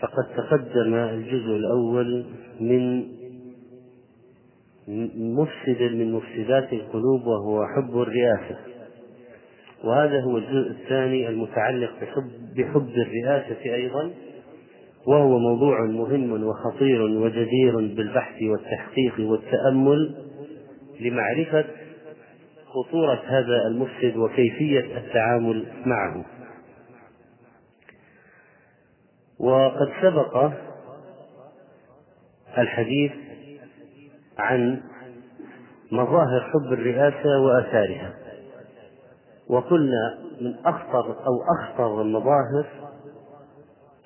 فقد تقدم الجزء الأول من مفسد من مفسدات القلوب وهو حب الرئاسة. وهذا هو الجزء الثاني المتعلق بحب, بحب الرئاسة أيضا وهو موضوع مهم وخطير وجدير بالبحث والتحقيق والتأمل لمعرفة خطورة هذا المفسد وكيفية التعامل معه. وقد سبق الحديث عن مظاهر حب الرئاسة وآثارها. وقلنا من أخطر أو أخطر المظاهر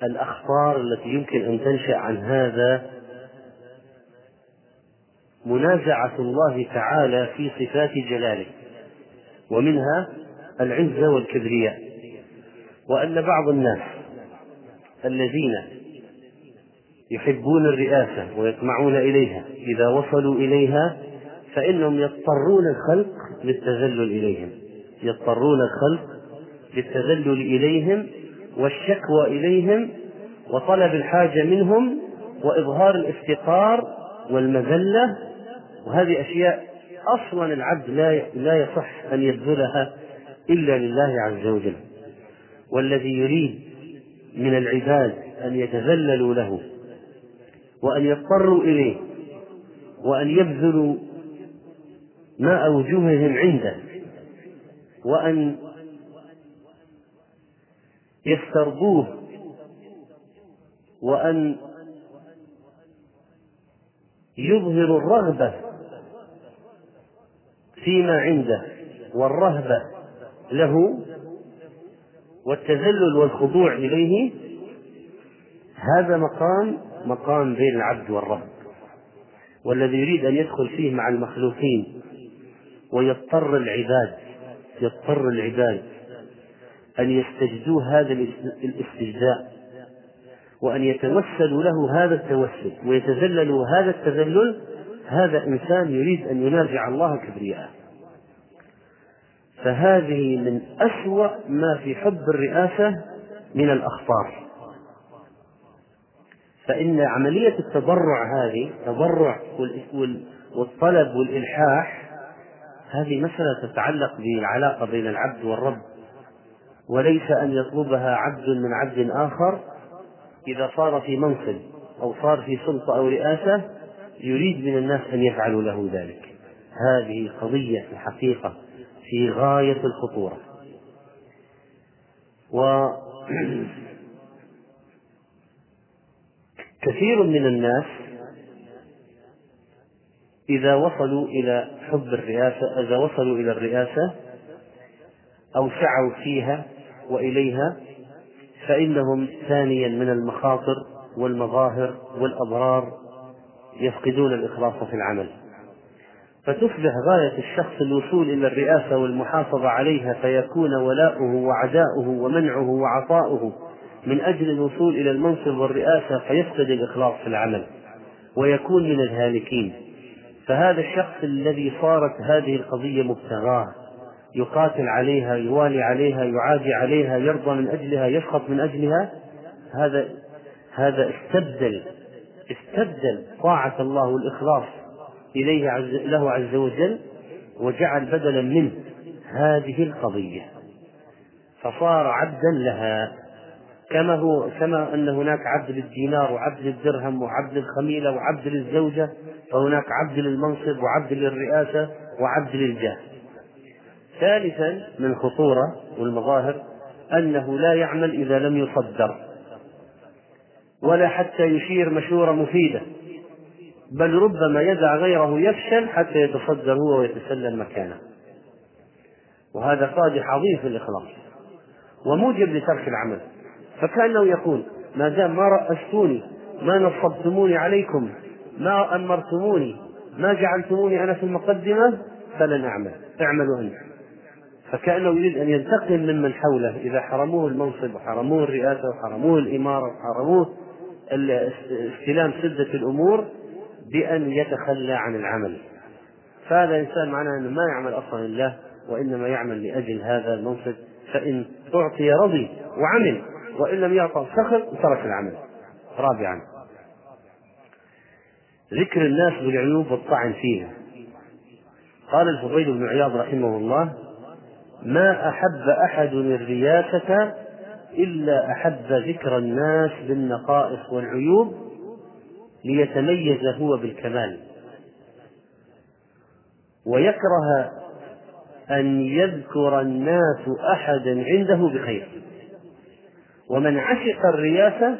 الأخطار التي يمكن أن تنشأ عن هذا منازعة الله تعالى في صفات جلاله ومنها العزة والكبرياء وأن بعض الناس الذين يحبون الرئاسة ويطمعون إليها إذا وصلوا إليها فإنهم يضطرون الخلق للتذلل إليهم. يضطرون الخلق للتذلل إليهم والشكوى إليهم وطلب الحاجة منهم وإظهار الافتقار والمذلة. وهذه أشياء أصلا العبد لا لا يصح أن يبذلها إلا لله عز وجل. والذي يريد من العباد أن يتذللوا له وأن يضطروا إليه وأن يبذلوا ماء وجوههم عنده وأن يسترضوه وأن يظهر الرغبة فيما عنده والرهبة له والتذلل والخضوع إليه هذا مقام مقام بين العبد والرب والذي يريد أن يدخل فيه مع المخلوقين ويضطر العباد يضطر العباد أن يستجدوه هذا الاستجداء وأن يتوسلوا له هذا التوسل ويتذللوا هذا التذلل هذا إنسان يريد أن ينازع الله كبرياءه. فهذه من أسوأ ما في حب الرئاسة من الأخطار. فإن عملية التضرع هذه تضرع والطلب والإلحاح هذه مسألة تتعلق بالعلاقة بين العبد والرب. وليس أن يطلبها عبد من عبد آخر إذا صار في منصب أو صار في سلطة أو رئاسة يريد من الناس أن يفعلوا له ذلك. هذه قضية في الحقيقة. في غاية الخطورة. و كثير من الناس إذا وصلوا إلى حب الرئاسة إذا وصلوا إلى الرئاسة أو سعوا فيها وإليها فإنهم ثانيا من المخاطر والمظاهر والأضرار يفقدون الإخلاص في العمل. فتصبح غاية الشخص الوصول إلى الرئاسة والمحافظة عليها فيكون ولاؤه وعداؤه ومنعه وعطاؤه من أجل الوصول إلى المنصب والرئاسة فيفقد الإخلاص في العمل ويكون من الهالكين. فهذا الشخص الذي صارت هذه القضية مبتغاة يقاتل عليها يوالي عليها يعادي عليها يرضى من أجلها يسخط من أجلها هذا هذا استبدل استبدل طاعة الله والإخلاص إليه عز له عز وجل وجعل بدلا منه هذه القضية. فصار عبدا لها. كما هو كما أن هناك عبد للدينار وعبد للدرهم وعبد للخميلة وعبد للزوجة فهناك عبد للمنصب وعبد للرئاسة وعبد للجاه. ثالثا من الخطورة والمظاهر أنه لا يعمل إذا لم يصدر ولا حتى يشير مشورة مفيدة. بل ربما يدع غيره يفشل حتى يتصدر هو ويتسلل مكانه. وهذا قادح عظيم في الإخلاص وموجب لترك العمل. فكأنه يقول ما دام ما رأستوني ما نصبتموني عليكم ما أمرتموني ما جعلتموني أنا في المقدمة فلن أعمل اعملوا أنت فكأنه يريد أن ينتقم ممن حوله إذا حرموه المنصب وحرموه الرئاسة وحرموه الإمارة وحرموه استلام سدة الأمور بأن يتخلى عن العمل. فهذا إنسان معناه أنه ما يعمل أصلا لله وإنما يعمل لأجل هذا المنصب فإن أعطي رضي وعمل وإن لم يعطى سخط وترك العمل. رابعا ذكر الناس بالعيوب والطعن فيها. قال الفضيل بن عياض رحمه الله ما أحب أحد الرياسة إلا أحب ذكر الناس بالنقائص والعيوب ليتميز هو بالكمال. ويكره أن يذكر الناس أحدا عنده بخير. ومن عشق الرياسة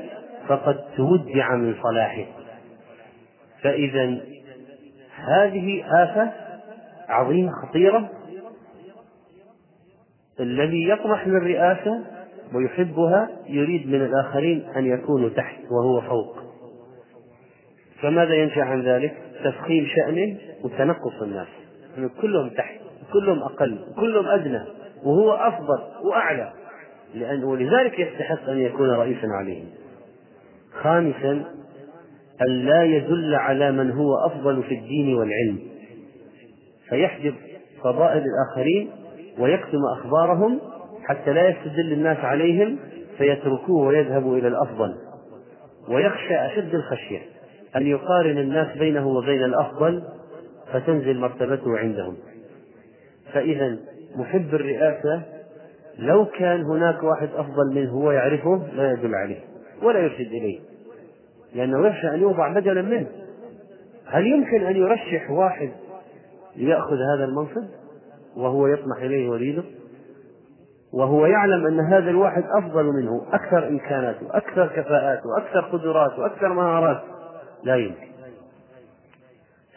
فقد تودع من صلاحه. فإذا هذه آفة عظيمة خطيرة. الذي يطمح للرئاسة ويحبها يريد من الآخرين أن يكونوا تحت وهو فوق. فماذا ينشأ عن ذلك؟ تفخيم شأنه وتنقص الناس. يعني كلهم تحت كلهم أقل كلهم أدنى وهو أفضل وأعلى. لأن ولذلك يستحق أن يكون رئيسا عليهم. خامسا أن لا يدل على من هو أفضل في الدين والعلم. فيحجب فضائل الآخرين ويكتم أخبارهم حتى لا يستدل الناس عليهم فيتركوه ويذهبوا إلى الأفضل. ويخشى أشد الخشية. أن يقارن الناس بينه وبين الأفضل فتنزل مرتبته عندهم. فإذا محب الرئاسة لو كان هناك واحد أفضل منه هو يعرفه لا يدل عليه ولا يرشد إليه. لأنه يخشى أن يوضع بدلا منه. هل يمكن أن يرشح واحد ليأخذ هذا المنصب وهو يطمح إليه وليده وهو يعلم أن هذا الواحد أفضل منه أكثر إمكانات وأكثر كفاءات وأكثر قدرات وأكثر مهارات لا يمكن.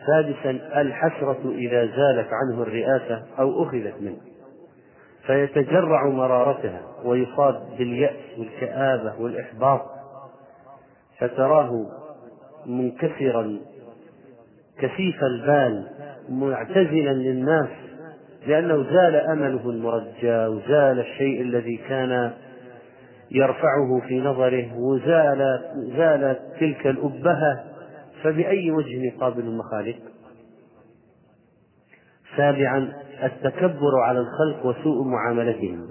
سادسا الحسرة إذا زالت عنه الرئاسة أو أخذت منه. فيتجرع مرارتها ويصاب باليأس والكآبة والإحباط. فتراه منكسرا كثيف البال معتزلا للناس لأنه زال أمله المرجى وزال الشيء الذي كان يرفعه في نظره وزال زالت تلك الأبهة فبأي وجه يقابل المخالق سابعا التكبر على الخلق وسوء معاملتهم.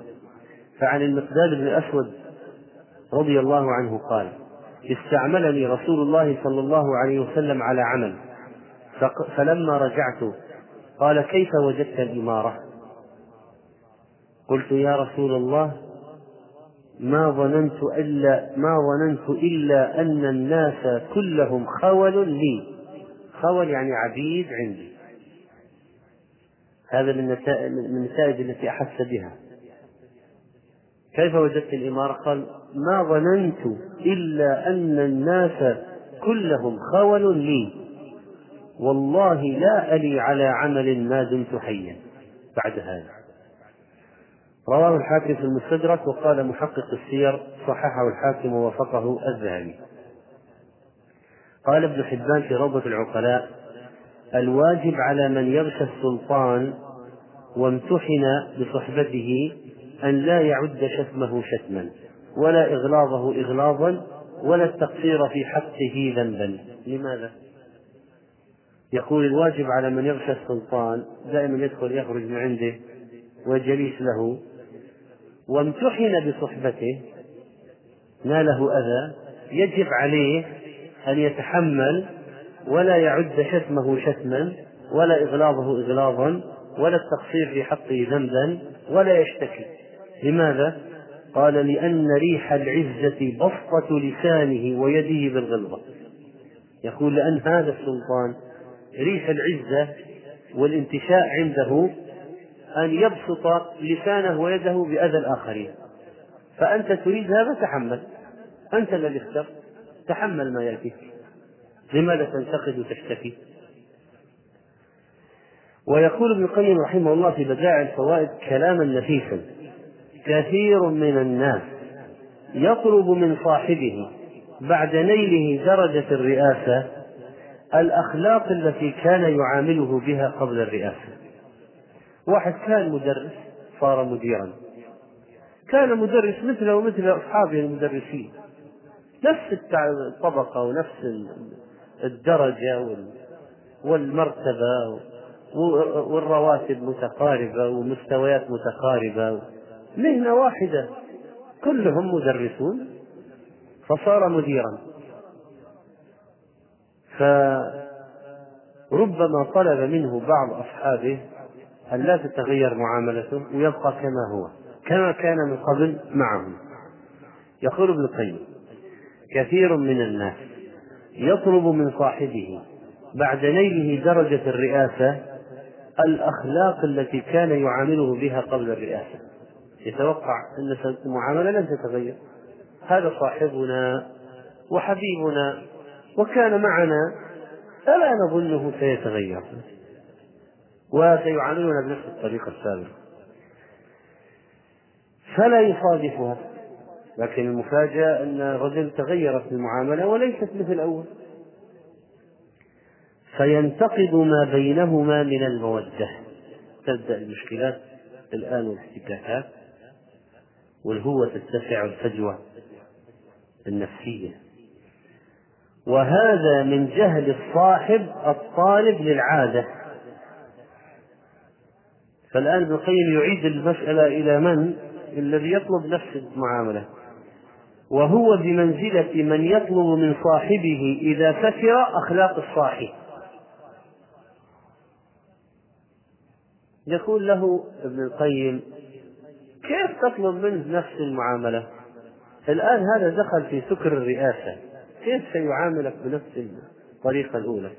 فعن المقداد بن الأسود رضي الله عنه قال استعملني رسول الله صلى الله عليه وسلم على عمل فلما رجعت قال كيف وجدت الإمارة؟ قلت يا رسول الله ما ظننت إلا ما ظننت إلا أن الناس كلهم خول لي. خول يعني عبيد عندي. هذا من النتائج التي أحس بها. كيف وجدت الإمارة؟ قال ما ظننت إلا أن الناس كلهم خول لي. والله لا ألي على عمل ما دمت حيا. بعد هذا. رواه الحاكم في المستدرك وقال محقق السير صححه الحاكم ووافقه الذهبي. قال ابن حبان في روضة العقلاء الواجب على من يغشى السلطان وامتحن بصحبته أن لا يعد شتمه شتما ولا إغلاظه إغلاظا ولا التقصير في حقه ذنبا. لماذا؟ يقول الواجب على من يغشى السلطان دائما يدخل يخرج من عنده وجليس له. وامتحن بصحبته ناله أذى يجب عليه أن يتحمل ولا يعد شتمه شتما ولا إغلاظه إغلاظا ولا التقصير في حقه ذنبا ولا يشتكي لماذا؟ قال لأن ريح العزة بسطة لسانه ويده بالغلظة يقول لأن هذا السلطان ريح العزة والانتشاء عنده أن يبسط لسانه ويده بأذى الآخرين. فأنت تريد هذا؟ تحمل. أنت الذي اخترت. تحمل ما يأتيك لماذا تنتقد وتشتكي؟ ويقول ابن القيم رحمه الله في بدائع الفوائد كلاما نفيسا. كثير من الناس يطلب من صاحبه بعد نيله درجة الرئاسة الأخلاق التي كان يعامله بها قبل الرئاسة. واحد كان مدرس صار مديرا. كان مدرس مثله ومثل أصحابه المدرسين. نفس الطبقة ونفس الدرجة والمرتبة والرواتب متقاربة ومستويات متقاربة. مهنة واحدة. كلهم مدرسون. فصار مديرا. فربما طلب منه بعض أصحابه أن لا تتغير معاملته ويبقى كما هو كما كان من قبل معهم يقول ابن القيم كثير من الناس يطلب من صاحبه بعد نيله درجة الرئاسة الأخلاق التي كان يعامله بها قبل الرئاسة. يتوقع أن المعاملة لن تتغير. هذا صاحبنا وحبيبنا وكان معنا فلا نظنه سيتغير؟ وسيعاملنا بنفس الطريقة السابقة فلا يصادفها. لكن المفاجأة أن الرجل تغيرت المعاملة وليست مثل الأول. فينتقد ما بينهما من المودة. تبدأ المشكلات الآن والاحتكاكات والهوة تتسع الفجوة النفسية. وهذا من جهل الصاحب الطالب للعادة. فالآن ابن القيم يعيد المسألة إلى من؟ الذي يطلب نفس المعاملة. وهو بمنزلة من يطلب من صاحبه إذا سكر أخلاق الصاحب. يقول له ابن القيم كيف تطلب منه نفس المعاملة؟ الآن هذا دخل في سكر الرئاسة. كيف سيعاملك بنفس الطريقة الأولى؟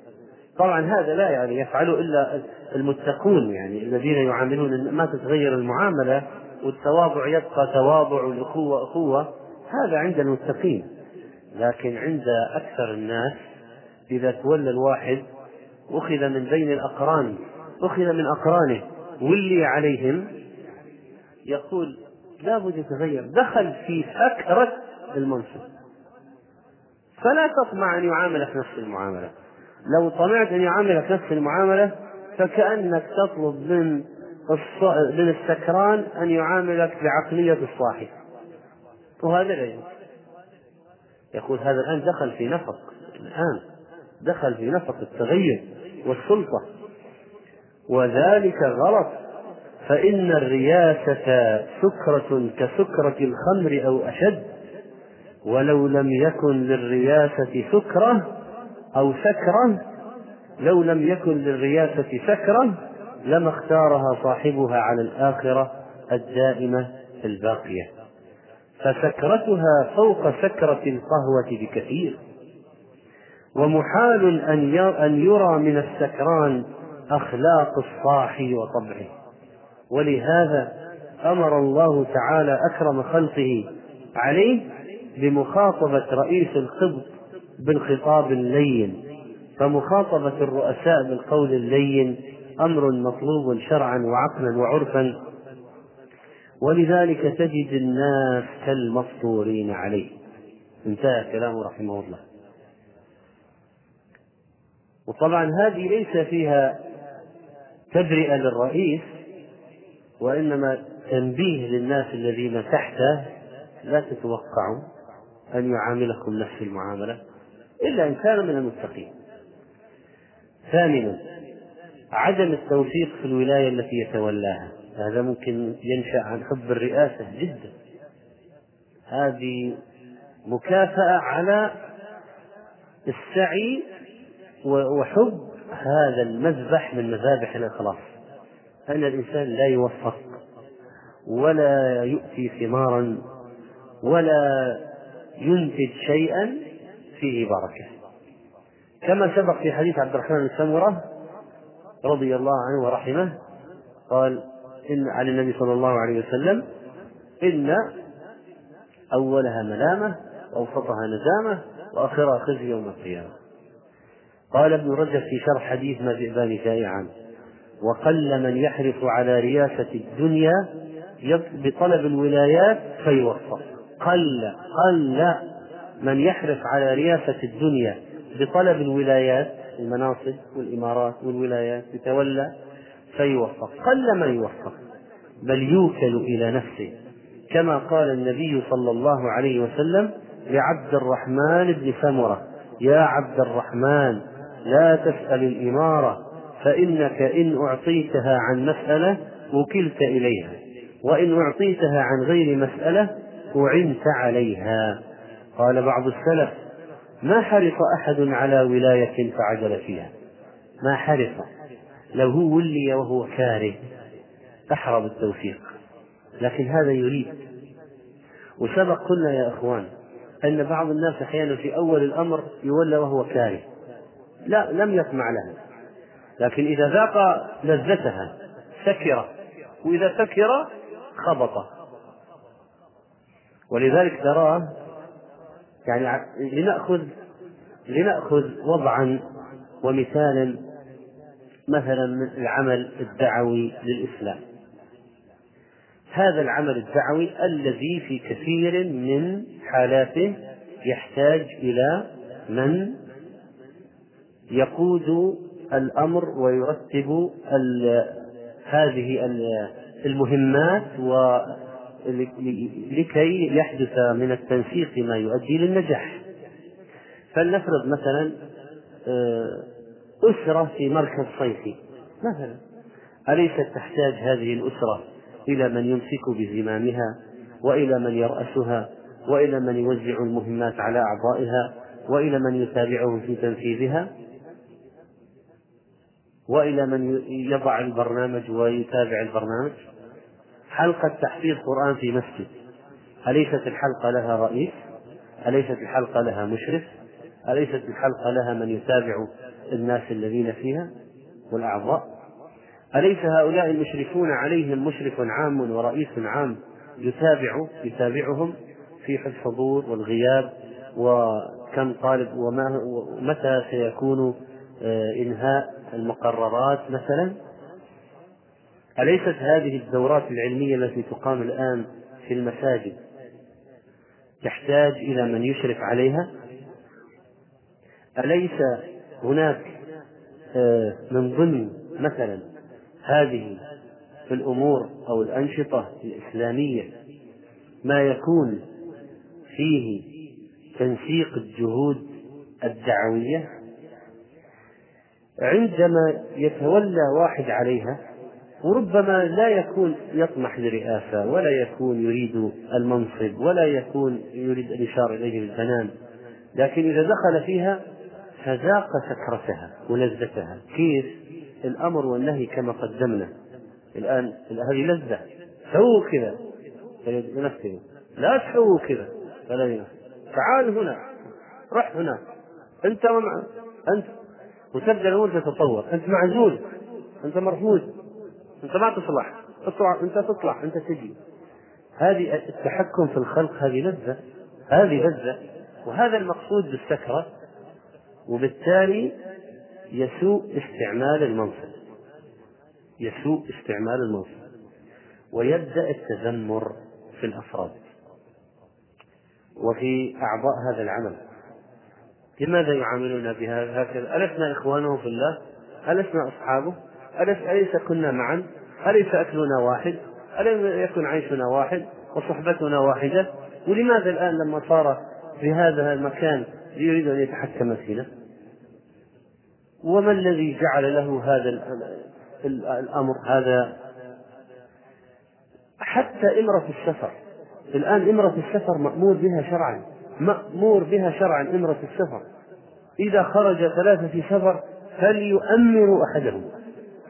طبعا هذا لا يعني يفعله إلا المتقون يعني الذين يعاملون ما تتغير المعاملة والتواضع يبقى تواضع والأخوة أخوة هذا عند المتقين. لكن عند أكثر الناس إذا تولى الواحد أخذ من بين الأقران أخذ من أقرانه ولي عليهم يقول لابد يتغير. دخل في سكرة المنصب. فلا تطمع أن يعاملك نفس المعاملة. لو طمعت أن يعاملك نفس المعاملة فكأنك تطلب من من السكران أن يعاملك بعقلية الصاحب. وهذا لا يقول هذا الآن دخل في نفق الآن دخل في نفق التغير والسلطة. وذلك غلط. فإن الرياسة سكرة كسكرة الخمر أو أشد. ولو لم يكن للرياسة سكرة أو سكرة لو لم يكن للرياسة سكرة لما اختارها صاحبها على الآخرة الدائمة الباقية. فسكرتها فوق سكرة القهوة بكثير. ومحال أن يرى من السكران أخلاق الصاحي وطبعه. ولهذا أمر الله تعالى أكرم خلقه عليه بمخاطبة رئيس القبط بالخطاب اللين فمخاطبة الرؤساء بالقول اللين أمر مطلوب شرعا وعقلا وعرفا ولذلك تجد الناس كالمفطورين عليه. انتهى كلامه رحمه الله. وطبعا هذه ليس فيها تبرئة للرئيس وإنما تنبيه للناس الذين تحته لا تتوقعوا أن يعاملكم نفس المعاملة. إلا إن كان من المتقين. ثامنا عدم التوفيق في الولاية التي يتولاها. هذا ممكن ينشأ عن حب الرئاسة جدا. هذه مكافأة على السعي وحب هذا المذبح من مذابح الإخلاص. أن الإنسان لا يوفق ولا يؤتي ثمارا ولا ينتج شيئا فيه بركة. كما سبق في حديث عبد الرحمن بن سمرة رضي الله عنه ورحمه قال إن عن النبي صلى الله عليه وسلم إن أولها ملامة وأوسطها ندامة وآخرها خزي يوم القيامة. قال ابن رجب في شرح حديث ما ذئبان جائعان وقل من يحرص على رياسة الدنيا بطلب الولايات فيوفق. قل قل من يحرص على رياسة الدنيا بطلب الولايات المناصب والإمارات والولايات يتولى فيوفق. قل من يوفق بل يوكل إلى نفسه. كما قال النبي صلى الله عليه وسلم لعبد الرحمن بن سمرة يا عبد الرحمن لا تسأل الإمارة فإنك إن أعطيتها عن مسألة وكلت إليها وإن أعطيتها عن غير مسألة أعنت عليها. قال بعض السلف ما حرص أحد على ولاية فعدل فيها. ما حرص. لو هو ولي وهو كاره. أحرى بالتوفيق لكن هذا يريد. وسبق قلنا يا إخوان أن بعض الناس أحيانا في أول الأمر يولى وهو كاره. لا لم يطمع لها. لكن إذا ذاق لذتها سكر. وإذا سكر خبط. ولذلك تراه يعني لنأخذ لنأخذ وضعا ومثالا مثلا من العمل الدعوي للإسلام. هذا العمل الدعوي الذي في كثير من حالاته يحتاج إلى من يقود الأمر ويرتب هذه المهمات لكي يحدث من التنسيق ما يؤدي للنجاح. فلنفرض مثلا آه، أسرة في مركز صيفي. مثلا أليست تحتاج هذه الأسرة إلى من يمسك بزمامها وإلى من يرأسها وإلى من يوزع المهمات على أعضائها وإلى من يتابعهم في تنفيذها؟ وإلى من يضع البرنامج ويتابع البرنامج؟ حلقة تحفيظ قرآن في مسجد. أليست الحلقة لها رئيس؟ أليست الحلقة لها مشرف؟ أليست الحلقة لها من يتابع الناس الذين فيها والأعضاء؟ أليس هؤلاء المشرفون عليهم مشرف عام ورئيس عام يتابع يتابعهم في الحضور والغياب؟ وكم طالب ومتى سيكون آه، إنهاء المقررات مثلا؟ أليست هذه الدورات العلمية التي تقام الآن في المساجد تحتاج إلى من يشرف عليها؟ أليس هناك آه، من ضمن مثلا هذه الأمور أو الأنشطة الإسلامية ما يكون فيه تنسيق الجهود الدعوية؟ عندما يتولى واحد عليها وربما لا يكون يطمح لرئاسة ولا يكون يريد المنصب ولا يكون يريد الإشارة إليه بالبنان لكن إذا دخل فيها فذاق سكرتها ولذتها. كيف؟ الأمر والنهي كما قدمنا. الآن هذه لذة. سووا كذا. فينفذوا لا تسووا كذا. فلا تعال هنا. رح هنا. أنت ومع أنت. وتبدأ الأمور تتطور. أنت معزول. أنت مرفوض. أنت ما تصلح. اطلع أنت تطلع. أنت تجي. هذه التحكم في الخلق هذه لذة. هذه لذة. وهذا المقصود بالسكرة. وبالتالي يسوء استعمال المنصب. يسوء استعمال المنصب. ويبدأ التذمر في الأفراد. وفي أعضاء هذا العمل. لماذا يعاملون بها هكذا. ألسنا إخوانه في الله؟ ألسنا أصحابه؟ أليس كنا معا؟ أليس أكلنا واحد؟ ألم يكن عيشنا واحد؟ وصحبتنا واحدة؟ ولماذا الآن لما صار في هذا المكان يريد أن يتحكم فينا؟ وما الذي جعل له هذا الأمر هذا؟ حتى إمرة السفر. الآن إمرة السفر مأمور بها شرعا. مأمور بها شرعا إمرة السفر. إذا خرج ثلاثة في سفر فليؤمروا أحدهم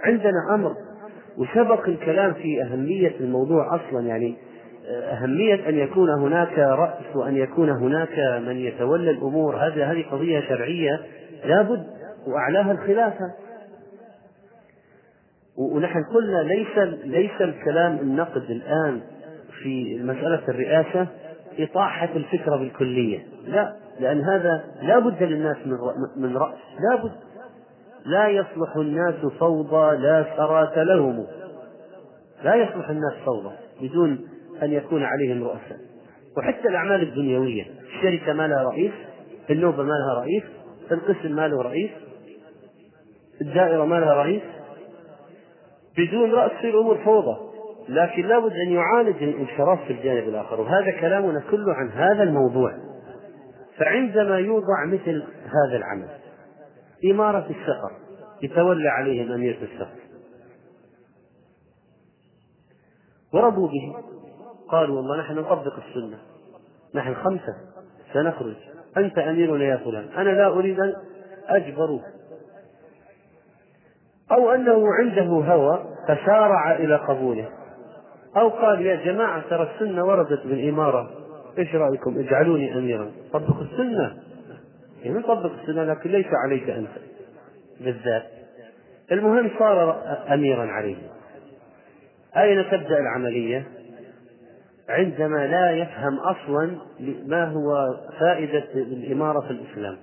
عندنا أمر وسبق الكلام في أهمية الموضوع أصلا يعني أهمية أن يكون هناك رأس وأن يكون هناك من يتولى الأمور. هذه هذه قضية شرعية لابد وأعلاها الخلافة. ونحن قلنا ليس ليس الكلام النقد الآن في مسألة الرئاسة إطاحة الفكرة بالكلية. لا لأن هذا لا بد للناس من من رأس لا بد. لا يصلح الناس فوضى لا ثرات لهم. لا يصلح الناس فوضى بدون أن يكون عليهم رؤساء. وحتى الأعمال الدنيوية الشركة ما لها رئيس النوبة ما لها رئيس القسم ما له رئيس الدائرة ما لها رئيس. بدون رأس في الأمور فوضى. لكن لابد أن يعالج الانحراف في الجانب الآخر. وهذا كلامنا كله عن هذا الموضوع. فعندما يوضع مثل هذا العمل إمارة السفر يتولى عليهم أميرة السفر. ورضوا به. قالوا والله نحن نطبق السنة. نحن خمسة سنخرج. أنت أميرنا يا فلان. أنا لا أريد أن أجبروك أو أنه عنده هوى فسارع إلى قبوله. أو قال يا جماعة ترى السنة وردت بالإمارة. إيش رأيكم؟ اجعلوني أميرا. طبقوا السنة. يعني طبق السنة لكن ليس عليك أنت. بالذات. المهم صار أميرا عليه. أين تبدأ العملية؟ عندما لا يفهم أصلا ما هو فائدة الإمارة في الإسلام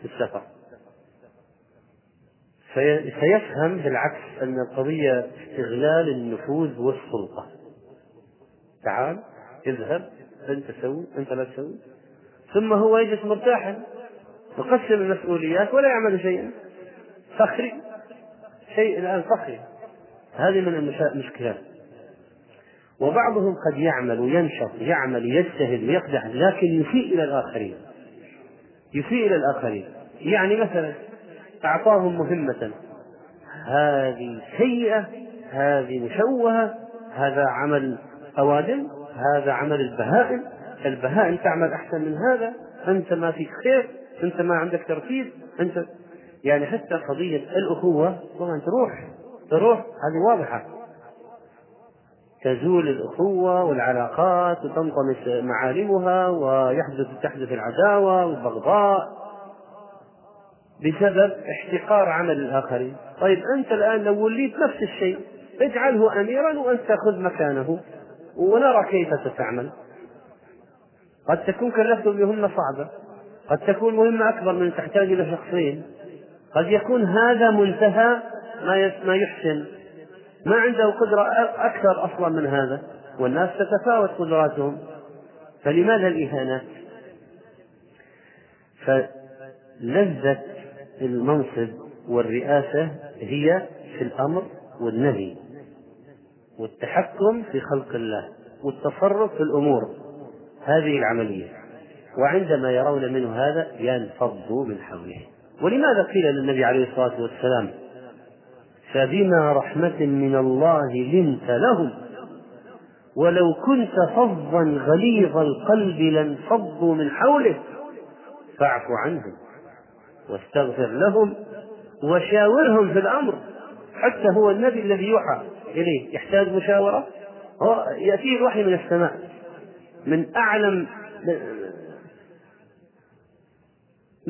في السفر. فيفهم بالعكس أن القضية استغلال النفوذ والسلطة. تعال اذهب أنت سوي أنت لا تسوي. ثم هو يجلس مرتاحا. يقسم المسؤوليات ولا يعمل شيئا. فخري. شيء الآن فخري. هذه من المشكلات. وبعضهم قد يعمل وينشط يعمل يجتهد ويقدح لكن يسيء إلى الآخرين. يسيء إلى الآخرين. يعني مثلا أعطاهم مهمة. هذه سيئة هذه مشوهة هذا عمل أوادم هذا عمل البهائم. البهائم تعمل أحسن من هذا. أنت ما فيك خير. أنت ما عندك ترتيب أنت يعني حتى قضية الأخوة طبعا تروح تروح هذه واضحة. تزول الأخوة والعلاقات وتنطمس معالمها ويحدث تحدث العداوة والبغضاء بسبب احتقار عمل الآخرين. طيب أنت الآن لو وليت نفس الشيء اجعله أميرا وأنت خذ مكانه ونرى كيف ستعمل. قد تكون كلفته بمهمة صعبة قد تكون مهمة أكبر من تحتاج إلى شخصين. قد يكون هذا منتهى ما ما يحسن. ما عنده قدرة أكثر أصلا من هذا. والناس تتفاوت قدراتهم. فلماذا الإهانات؟ فلذة المنصب والرئاسة هي في الأمر والنهي والتحكم في خلق الله والتصرف في الأمور. هذه العملية. وعندما يرون منه هذا ينفضوا من حوله. ولماذا قيل للنبي عليه الصلاة والسلام فبما رحمة من الله لنت لهم؟ ولو كنت فظا غليظ القلب لانفضوا من حولك فاعف عنهم واستغفر لهم وشاورهم في الأمر. حتى هو النبي الذي يوحى إليه. يحتاج مشاورة؟ هو يأتيه الوحي من السماء. من أعلم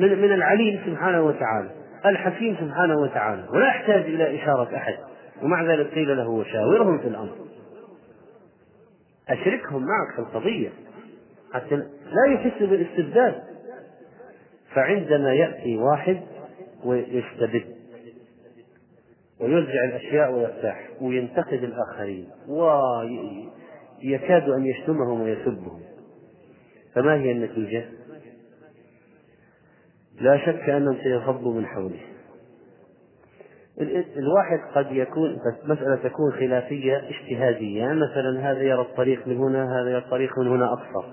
من من العليم سبحانه وتعالى الحكيم سبحانه وتعالى ولا يحتاج إلى إشارة أحد. ومع ذلك قيل له وشاورهم في الأمر. أشركهم معك في القضية. حتى لا يحس بالاستبداد فعندما يأتي واحد ويستبد ويرجع الأشياء ويرتاح وينتقد الآخرين ويكاد أن يشتمهم ويسبهم فما هي النتيجة؟ لا شك أنهم سينفضوا من حوله. الواحد قد يكون مسألة تكون خلافية اجتهادية. مثلا هذا يرى الطريق من هنا هذا يرى الطريق من هنا أقصر.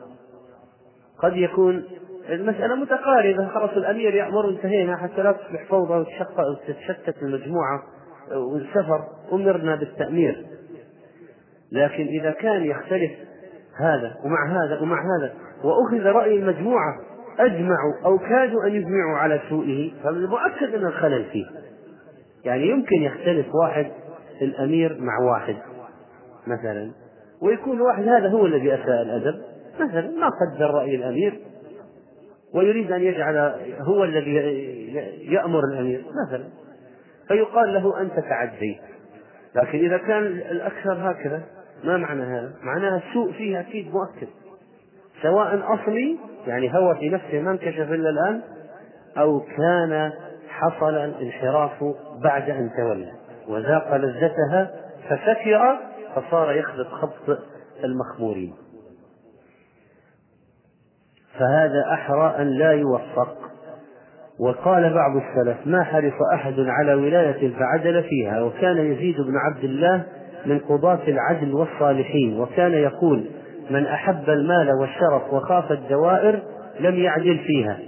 قد يكون المسألة متقاربة. خلاص الأمير يأمر انتهينا حتى لا تصبح فوضى وتتشتت المجموعة والسفر. أمرنا بالتأمير. لكن إذا كان يختلف هذا ومع هذا ومع هذا وأخذ رأي المجموعة أجمعوا أو كادوا أن يجمعوا على سوءه فالمؤكد أن الخلل فيه. يعني يمكن يختلف واحد الأمير مع واحد مثلا. ويكون واحد هذا هو الذي أساء الأدب. مثلا ما قدر رأي الأمير ويريد أن يجعل هو الذي يأمر الأمير مثلا. فيقال له أنت تعديت لكن إذا كان الأكثر هكذا ما معنى هذا؟ معناها السوء فيه أكيد مؤكد. سواء أصلي يعني هو في نفسه ما انكشف إلا الآن أو كان حصل الانحراف بعد أن تولى. وذاق لذتها فسكر فصار يخبط خبط المخمورين. فهذا أحرى أن لا يوفق. وقال بعض السلف ما حرص أحد على ولاية فعدل فيها؟ وكان يزيد بن عبد الله من قضاة العدل والصالحين وكان يقول من أحب المال والشرف وخاف الدوائر لم يعدل فيها.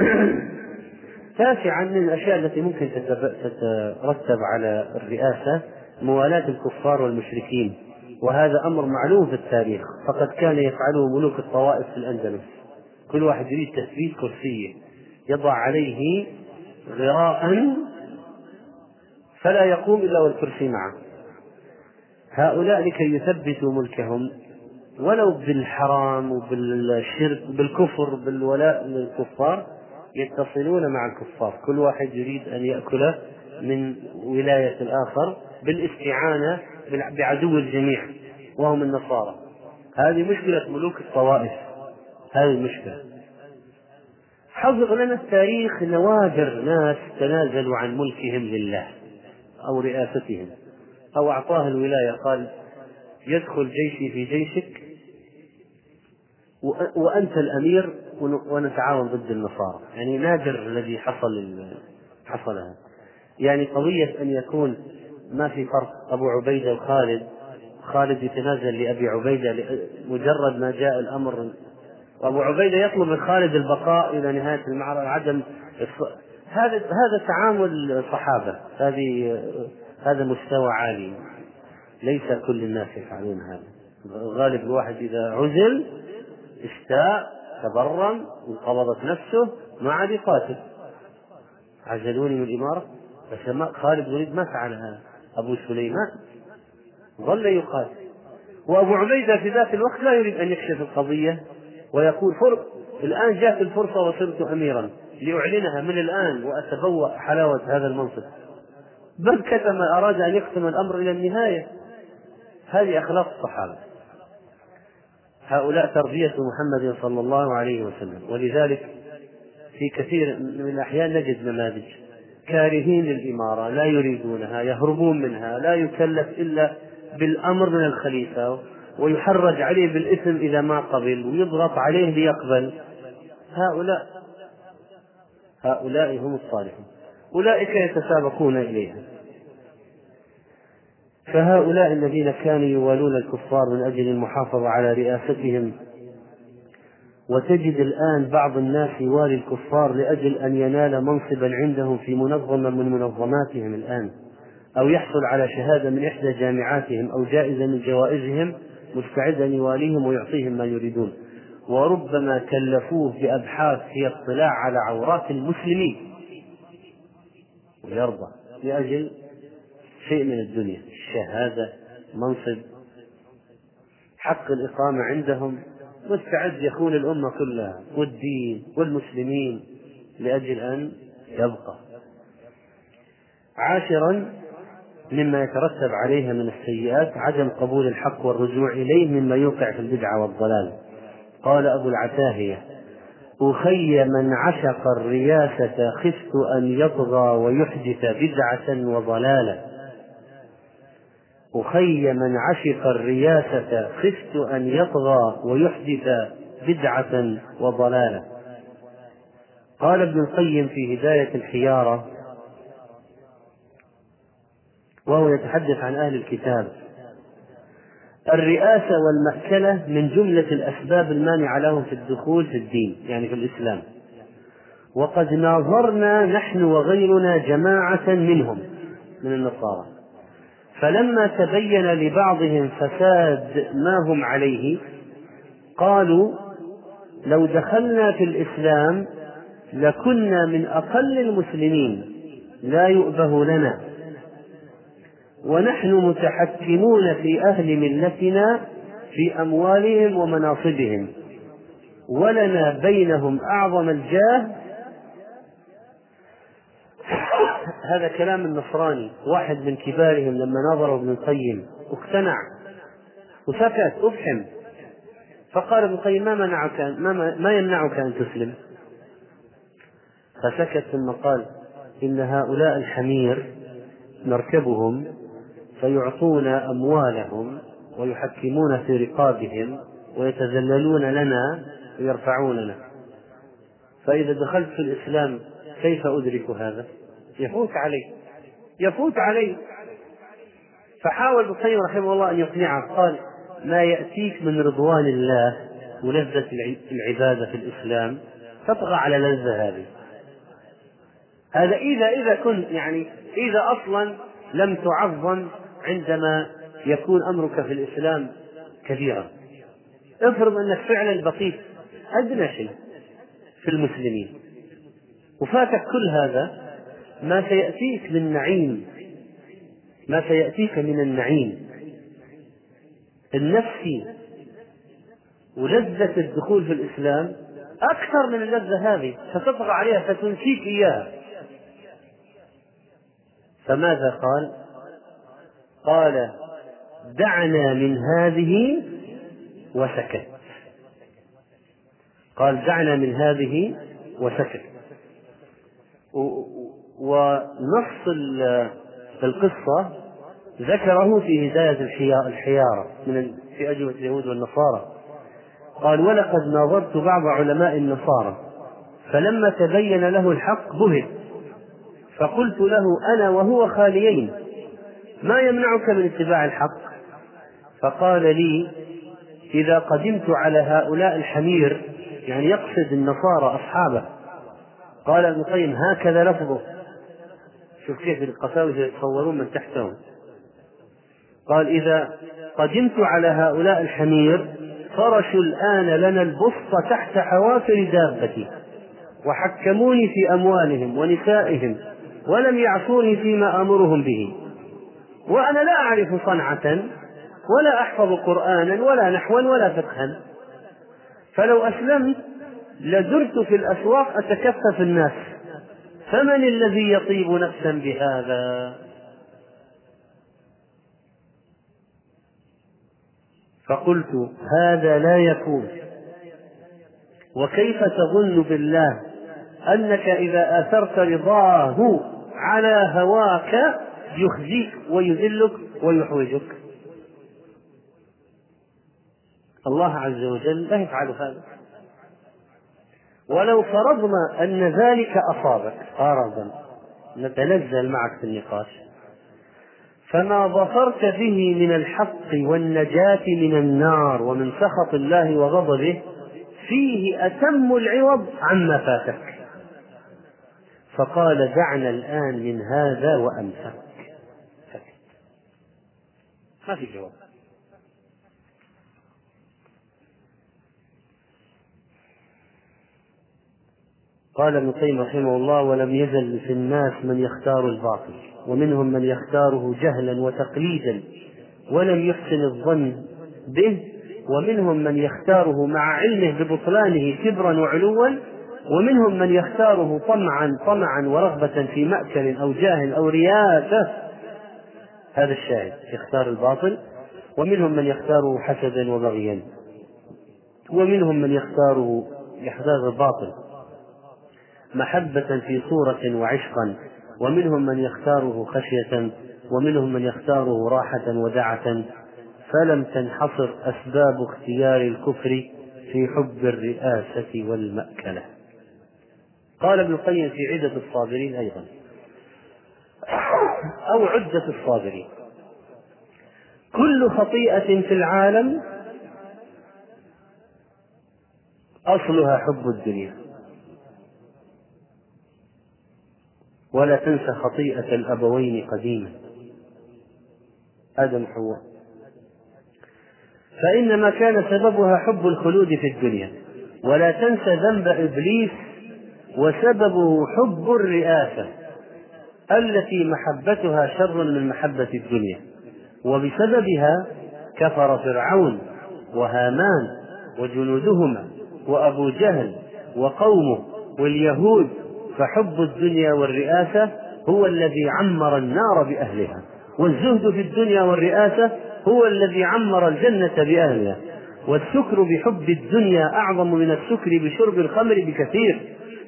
تاسعا من الأشياء التي ممكن تترتب على الرئاسة موالاة الكفار والمشركين. وهذا أمر معلوم في التاريخ. فقد كان يفعله ملوك الطوائف في الأندلس. كل واحد يريد تثبيت كرسيه. يضع عليه غراء فلا يقوم إلا والكرسي معه. هؤلاء لكي يثبتوا ملكهم. ولو بالحرام وبالشرك بالكفر بالولاء للكفار يتصلون مع الكفار. كل واحد يريد أن يأكل من ولاية الآخر بالاستعانة بعدو الجميع وهم النصارى. هذه مشكلة ملوك الطوائف. هذه المشكلة حضر لنا التاريخ نوادر ناس تنازلوا عن ملكهم لله أو رئاستهم أو أعطاه الولاية قال يدخل جيشي في جيشك وأنت الأمير ونتعاون ضد النصارى. يعني نادر الذي حصل حصل هذا يعني قضية أن يكون ما في فرق أبو عبيدة وخالد خالد يتنازل لأبي عبيدة مجرد ما جاء الأمر. وأبو عبيدة يطلب من خالد البقاء إلى نهاية المعركة عدم هذا هذا تعامل الصحابة. هذه هذا مستوى عالي. ليس كل الناس يفعلون هذا. غالب الواحد إذا عزل استاء تبرم انقبضت نفسه ما عاد يقاتل. عزلوني من الإمارة؟ بس خالد وليد ما فعل هذا. أبو سليمان ظل يقاتل. وأبو عبيدة في ذات الوقت لا يريد أن يكشف القضية ويقول فرق الآن جاءت الفرصة وصرت أميرا. لأعلنها من الآن وأتبوأ حلاوة هذا المنصب. بل كتم أراد أن يختم الأمر إلى النهاية. هذه أخلاق الصحابة. هؤلاء تربية محمد صلى الله عليه وسلم. ولذلك في كثير من الأحيان نجد نماذج. كارهين للإمارة لا يريدونها يهربون منها لا يكلف إلا بالأمر من الخليفة ويحرج عليه بالإثم إذا ما قبل ويضغط عليه ليقبل. هؤلاء هؤلاء هم الصالحون. أولئك يتسابقون إليها. فهؤلاء الذين كانوا يوالون الكفار من أجل المحافظة على رئاستهم وتجد الآن بعض الناس يوالي الكفار لأجل أن ينال منصبا عندهم في منظمة من منظماتهم الآن أو يحصل على شهادة من إحدى جامعاتهم أو جائزة من جوائزهم مستعد أن يواليهم ويعطيهم ما يريدون. وربما كلفوه بأبحاث هي اطلاع على عورات المسلمين. ويرضى لأجل شيء من الدنيا الشهادة منصب. حق الإقامة عندهم مستعد يخون الأمة كلها والدين والمسلمين لأجل أن يبقى. عاشرا مما يترتب عليها من السيئات عدم قبول الحق والرجوع إليه مما يوقع في البدعة والضلال. قال أبو العتاهية أخي من عشق الرياسة خفت أن يطغى ويحدث بدعة وضلالا. أخي من عشق الرياسة خفت أن يطغى ويحدث بدعة وضلالا قال ابن القيم في هداية الحيارة وهو يتحدث عن أهل الكتاب الرئاسة والمأكلة من جملة الأسباب المانعة لهم في الدخول في الدين يعني في الإسلام. وقد ناظرنا نحن وغيرنا جماعة منهم من النصارى. فلما تبين لبعضهم فساد ما هم عليه قالوا لو دخلنا في الإسلام لكنا من أقل المسلمين لا يؤبه لنا. ونحن متحكمون في أهل ملتنا في أموالهم ومناصبهم ولنا بينهم أعظم الجاه هذا كلام النصراني واحد من كبارهم لما نظروا ابن القيم اقتنع وسكت افحم فقال ابن القيم ما منعك ما, ما يمنعك أن تسلم؟ فسكت ثم قال إن هؤلاء الحمير نركبهم فيعطون أموالهم ويحكمون في رقابهم ويتذللون لنا ويرفعوننا. فإذا دخلت في الإسلام كيف أدرك هذا؟ يفوت عليه. يفوت عليه. فحاول ابن القيم رحمه الله أن يقنعه. قال ما يأتيك من رضوان الله ولذة العبادة في الإسلام تطغى على اللذة هذه. هذا إذا إذا كنت يعني إذا أصلا لم تعظم عندما يكون أمرك في الإسلام كبيرا. افرض أنك فعلا بقيت أدنى شيء في المسلمين. وفاتك كل هذا ما سيأتيك من نعيم. ما سيأتيك من النعيم. النفسي ولذة الدخول في الإسلام أكثر من اللذة هذه. ستطغى عليها ستنسيك إياها. فماذا قال؟ قال دعنا من هذه وسكت. قال دعنا من هذه وسكت. ونص القصة ذكره في هداية الحيارة من في أجوبة اليهود والنصارى. قال ولقد ناظرت بعض علماء النصارى فلما تبين له الحق بهت. فقلت له أنا وهو خاليين ما يمنعك من اتباع الحق؟ فقال لي إذا قدمت على هؤلاء الحمير يعني يقصد النصارى أصحابه قال ابن القيم هكذا لفظه. شوف كيف القساوسة يتصورون من تحتهم قال إذا قدمت على هؤلاء الحمير فرشوا الآن لنا البسط تحت حوافر دابتي وحكموني في أموالهم ونسائهم ولم يعصوني فيما آمرهم به. وأنا لا أعرف صنعة ولا أحفظ قرآنا ولا نحوا ولا فقها. فلو أسلمت لدرت في الأسواق أتكفف الناس. فمن الذي يطيب نفسا بهذا؟ فقلت هذا لا يكون. وكيف تظن بالله أنك إذا آثرت رضاه على هواك يخزيك ويذلك ويحوجك؟ الله عز وجل لا يفعل هذا. ولو فرضنا أن ذلك أصابك. فرضا نتنزل معك في النقاش. فما ظفرت به من الحق والنجاة من النار ومن سخط الله وغضبه فيه أتم العوض عما فاتك. فقال دعنا الآن من هذا وأمسك ما في جواب. قال ابن القيم رحمه الله ولم يزل في الناس من يختار الباطل ومنهم من يختاره جهلا وتقليدا ولم يحسن الظن به ومنهم من يختاره مع علمه ببطلانه كبرا وعلوا ومنهم من يختاره طمعا طمعا ورغبة في مأكل أو جاه أو رياسة. هذا الشاهد يختار الباطل ومنهم من يختاره حسدا وبغيا ومنهم من يختاره يختار الباطل. محبة في صورة وعشقا ومنهم من يختاره خشية ومنهم من يختاره راحة ودعة. فلم تنحصر أسباب اختيار الكفر في حب الرئاسة والمأكلة. قال ابن القيم في عدة الصابرين أيضا. أو عدة الصابرين. كل خطيئة في العالم أصلها حب الدنيا. ولا تنس خطيئة الأبوين قديما. آدم حواء فإنما كان سببها حب الخلود في الدنيا. ولا تنس ذنب إبليس وسببه حب الرئاسة التي محبتها شر من محبة الدنيا. وبسببها كفر فرعون وهامان وجنودهما وأبو جهل وقومه واليهود فحب الدنيا والرئاسة هو الذي عمر النار بأهلها والزهد في الدنيا والرئاسة هو الذي عمر الجنة بأهلها. والسكر بحب الدنيا أعظم من السكر بشرب الخمر بكثير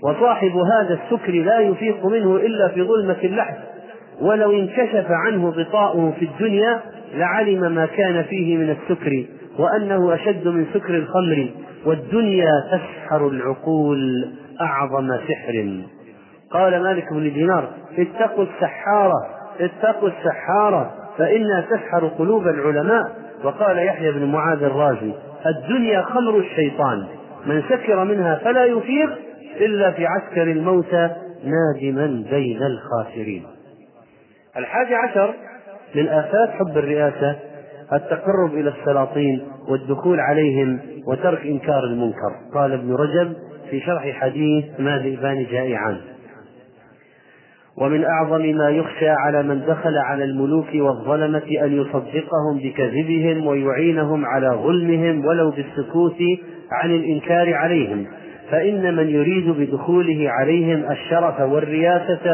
وصاحب هذا السكر لا يفيق منه إلا في ظلمة اللحد ولو انكشف عنه غطاؤه في الدنيا لعلم ما كان فيه من السكر وأنه أشد من سكر الخمر. والدنيا تسحر العقول أعظم سحر. قال مالك بن دينار اتقوا السحارة اتقوا السحارة فإنها تسحر قلوب العلماء. وقال يحيى بن معاذ الرازي الدنيا خمر الشيطان من سكر منها فلا يفيق إلا في عسكر الموتى نادما بين الخاسرين. الحادي عشر من آفات حب الرئاسة التقرب إلى السلاطين والدخول عليهم وترك إنكار المنكر. قال ابن رجب في شرح حديث ما ذئبان جائعان ومن أعظم ما يخشى على من دخل على الملوك والظلمة أن يصدقهم بكذبهم ويعينهم على ظلمهم ولو بالسكوت عن الإنكار عليهم. فإن من يريد بدخوله عليهم الشرف والرياسة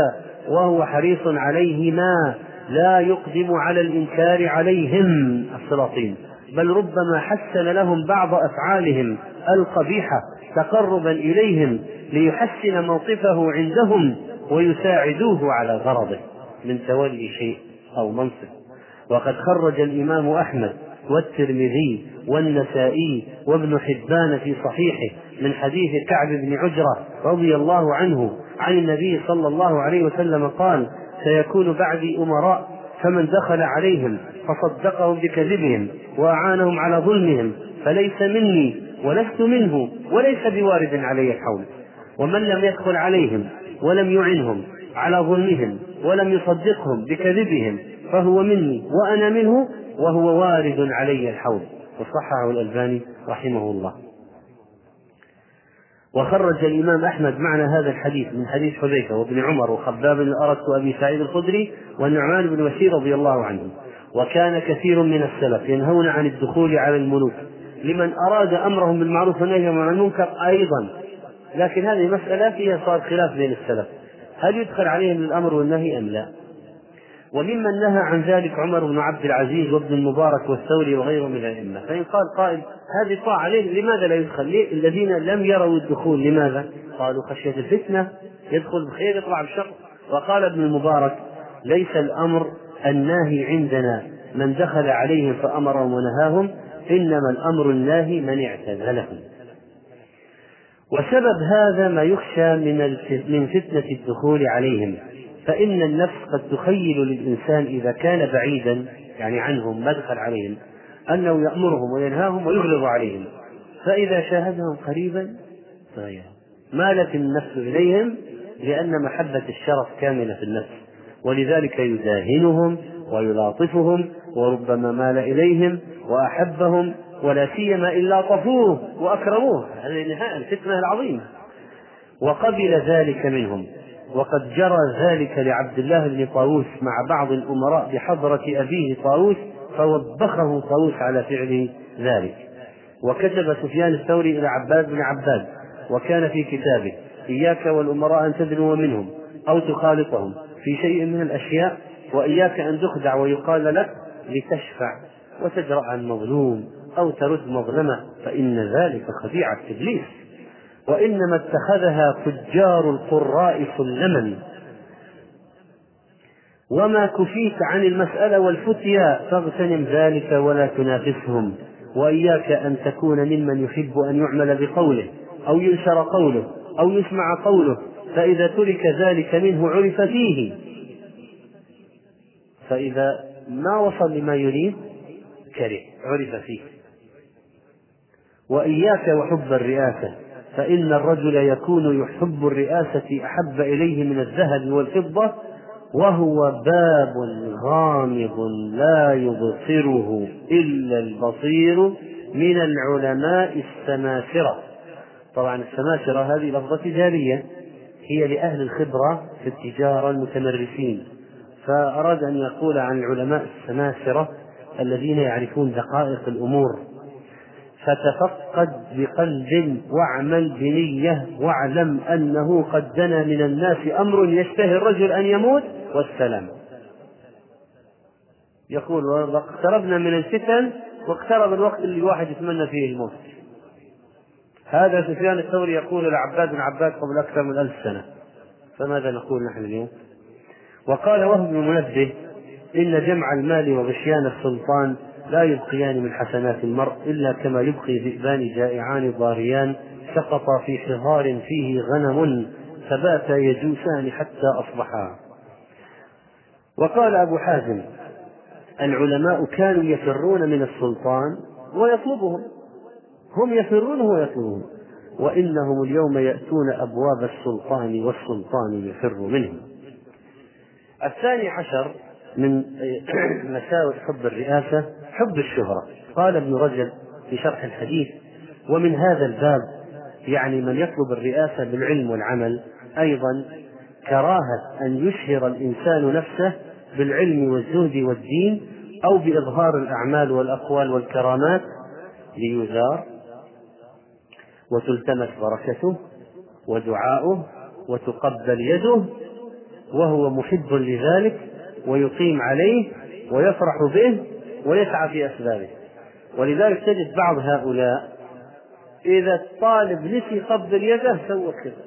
وهو حريص عليهما لا يقدم على الإنكار عليهم السلاطين. بل ربما حسن لهم بعض أفعالهم القبيحة تقربا إليهم ليحسن موقفه عندهم ويساعدوه على غرضه من تولي شيء أو منصب. وقد خرج الإمام أحمد والترمذي والنسائي وابن حبان في صحيحه من حديث كعب بن عجرة رضي الله عنه عن النبي صلى الله عليه وسلم قال سيكون بعدي أمراء فمن دخل عليهم فصدقهم بكذبهم وأعانهم على ظلمهم فليس مني ولست منه وليس بوارد علي الحول ومن لم يدخل عليهم ولم يعنهم على ظلمهم ولم يصدقهم بكذبهم فهو مني وأنا منه وهو وارد علي الحول وصححه الألباني رحمه الله. وخرج الإمام أحمد معنى هذا الحديث من حديث حذيفة وابن عمر وخباب بن الأرت وأبي سعيد الخدري والنعمان بن بشير رضي الله عنهم وكان كثير من السلف ينهون عن الدخول على الملوك. لمن أراد أمرهم بالمعروف والنهي عن المنكر أيضا. لكن هذه مسألة فيها صار خلاف بين السلف. هل يدخل عليهم الأمر والنهي أم لا؟ وممن نهى عن ذلك عمر بن عبد العزيز وابن المبارك والثوري وغيرهم من الأئمة. فإن قال قائل هذه طاعة عليه لماذا لا يدخل؟ ليه؟ الذين لم يروا الدخول لماذا؟ قالوا خشية الفتنة يدخل بخير يطلع بشر. وقال ابن المبارك ليس الأمر الناهي عندنا. من دخل عليهم فأمرهم ونهاهم إنما الأمر الناهي من اعتزلهم وسبب هذا ما يخشى من من فتنة الدخول عليهم. فإن النفس قد تخيل للإنسان إذا كان بعيدا يعني عنهم ما دخل عليهم أنه يأمرهم وينهاهم ويغلظ عليهم. فإذا شاهدهم قريبا تغير مالت النفس إليهم لأن محبة الشرف كاملة في النفس. ولذلك يداهنهم ويلاطفهم وربما مال إليهم وأحبهم ولا سيما إن لاطفوه وأكرموه. هذه النهاية الفتنة العظيمة. وقبل ذلك منهم وقد جرى ذلك لعبد الله بن طاووس مع بعض الأمراء بحضرة أبيه طاووس فوبخه طاووس على فعل ذلك. وكتب سفيان الثوري إلى عباد بن عباد وكان في كتابه إياك والأمراء أن تدنو منهم أو تخالطهم في شيء من الأشياء وإياك أن تخدع ويقال لك لتشفع وتجرأ عن مظلوم. أو ترد مظلمة فإن ذلك خديعة إبليس. وإنما اتخذها تجار القراء سلما. وما كفيت عن المسألة والفتيا فاغتنم ذلك ولا تنافسهم. وإياك أن تكون ممن يحب أن يعمل بقوله أو ينشر قوله أو يسمع قوله فإذا ترك ذلك منه عرف فيه. فإذا ما وصل لما يريد كره عرف فيه. وإياك وحب الرئاسة فإن الرجل يكون يحب الرئاسة أحب إليه من الذهب والفضة وهو باب غامض لا يبصره إلا البصير من العلماء السماسرة. طبعا السماسرة هذه لفظة تجارية هي لأهل الخبرة في التجارة المتمرسين. فأراد أن يقول عن العلماء السماسرة الذين يعرفون دقائق الأمور. فتفقد بقلب واعمل بنية واعلم أنه قد دنا من الناس أمر يشتهي الرجل أن يموت والسلام. يقول اقتربنا من الفتن واقترب الوقت اللي الواحد يتمنى فيه الموت. هذا سفيان الثوري يقول لعباد بن عباد قبل أكثر من ألف سنة. فماذا نقول نحن اليوم؟ وقال وهب بن منبه إن جمع المال وغشيان السلطان لا يبقيان من حسنات المرء إلا كما يبقي ذئبان جائعان ضاريان سقطا في حضار فيه غنم فباتا يجوسان حتى أصبحا. وقال أبو حازم العلماء كانوا يفرون من السلطان ويطلبهم. هم يفرونه ويطلبون وإنهم اليوم يأتون أبواب السلطان والسلطان يفر منهم. الثاني عشر من مساوئ حب الرئاسة حب الشهرة. قال ابن رجب في شرح الحديث ومن هذا الباب يعني من يطلب الرئاسة بالعلم والعمل أيضا كراهة أن يشهر الإنسان نفسه بالعلم والزهد والدين أو بإظهار الأعمال والأقوال والكرامات. ليزار وتلتمس بركته ودعاؤه وتقبل يده وهو محب لذلك. ويقيم عليه ويفرح به ويسعى في أسبابه. ولذلك تجد بعض هؤلاء إذا الطالب نسي قبل يده سوى كذا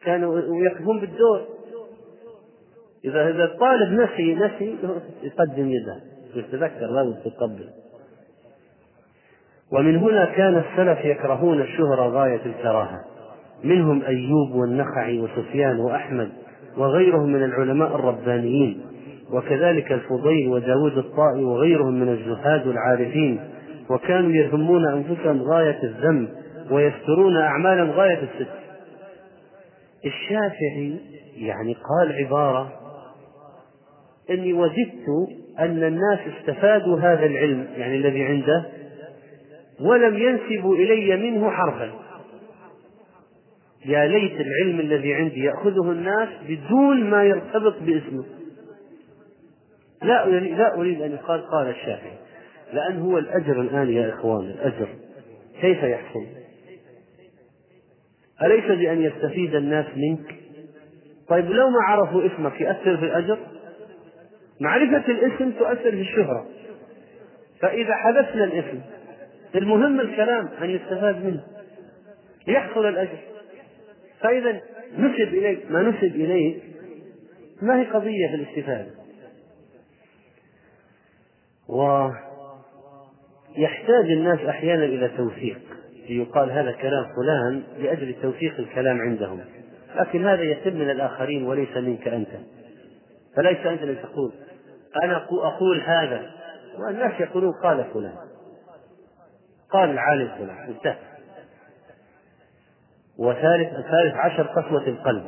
كانوا يقفون بالدور. إذا إذا الطالب نسي نسي يقدم يده. يتذكر لازم تقبل ومن هنا كان السلف يكرهون الشهرة غاية الكراهة. منهم أيوب والنخعي وسفيان وأحمد. وغيرهم من العلماء الربانيين وكذلك الفضيل وداود الطائي وغيرهم من الزهاد العارفين وكانوا يذمون أنفسهم غاية الذم ويسترون أعمالا غاية الستر. الشافعي يعني قال عبارة إني وجدت أن الناس استفادوا هذا العلم يعني الذي عنده ولم ينسبوا إلي منه حرفا. يا ليت العلم الذي عندي يأخذه الناس بدون ما يرتبط باسمه لا لا أريد أن يقال قال الشافعي لأن هو الأجر الآن يا إخوان الأجر كيف يحصل؟ أليس بأن يستفيد الناس منك؟ طيب لو ما عرفوا اسمك يؤثر في الأجر؟ معرفة الاسم تؤثر في الشهرة فإذا حذفنا الاسم المهم الكلام أن يستفاد منه ليحصل الأجر فإذا نسب إليك ما نسب إليك ما هي قضية في الاستفادة ويحتاج الناس أحيانا إلى توثيق يقال هذا كلام فلان لأجل توثيق الكلام عندهم. لكن هذا يتم من الآخرين وليس منك أنت. فليس أنت الذي تقول أنا أقول هذا. والناس يقولون قال فلان قال العالم فلان انتهى. وثالث الثالث عشر قسوة القلب.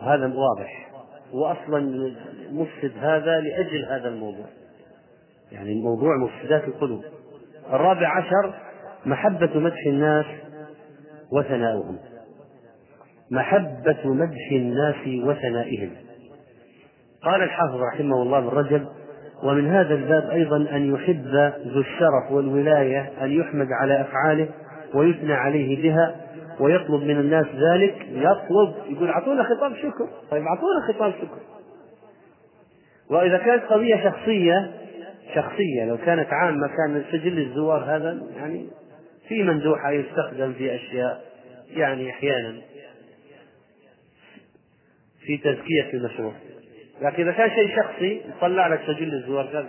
هذا واضح. وأصلا مفسد هذا لأجل هذا الموضوع. يعني الموضوع مفسدات القلوب. الرابع عشر محبة مدح الناس وثناؤهم. محبة مدح الناس وثنائهم. قال الحافظ رحمه الله بن رجب ومن هذا الباب أيضا أن يحب ذو الشرف والولاية أن يحمد على أفعاله ويثنى عليه بها ويطلب من الناس ذلك يطلب يقول أعطونا خطاب شكر طيب أعطونا خطاب شكر وإذا كانت قضية شخصية شخصية لو كانت عامة كان سجل الزوار هذا يعني في مندوحة يستخدم في أشياء يعني أحيانا في تزكية المشروع لكن إذا كان شيء شخصي طلع لك سجل الزوار قال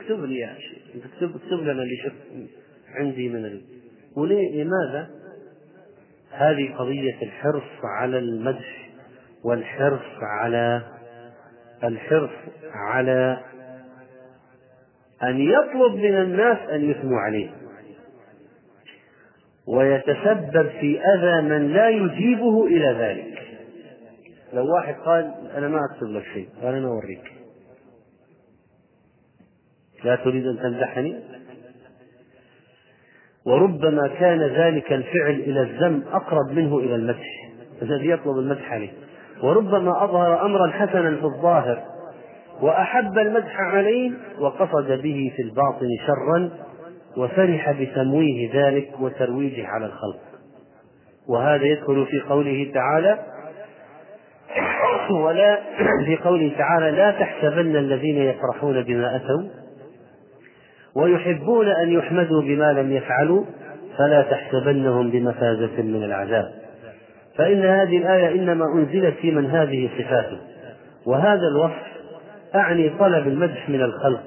اكتب لي يا شيء اكتب اكتب لنا اللي شفت عندي من. وليه لماذا؟ هذه قضية الحرص على المدح والحرص على الحرص على أن يطلب من الناس أن يثنوا عليه. ويتسبب في أذى من لا يجيبه إلى ذلك. لو واحد قال أنا ما أكتب لك شيء قال أنا أوريك. لا تريد أن تمدحني؟ وربما كان ذلك الفعل إلى الذم أقرب منه إلى المدح الذي يطلب المدح عليه. وربما أظهر أمرا حسنا في الظاهر وأحب المدح عليه وقصد به في الباطن شرا وفرح بتمويه ذلك وترويجه على الخلق. وهذا يدخل في قوله تعالى ولا في قوله تعالى لا تحسبن الذين يفرحون بما أتوا ويحبون أن يحمدوا بما لم يفعلوا فلا تحسبنهم بمفازة من العذاب. فإن هذه الآية إنما أنزلت في من هذه صفاته. وهذا الوصف أعني طلب المدح من الخلق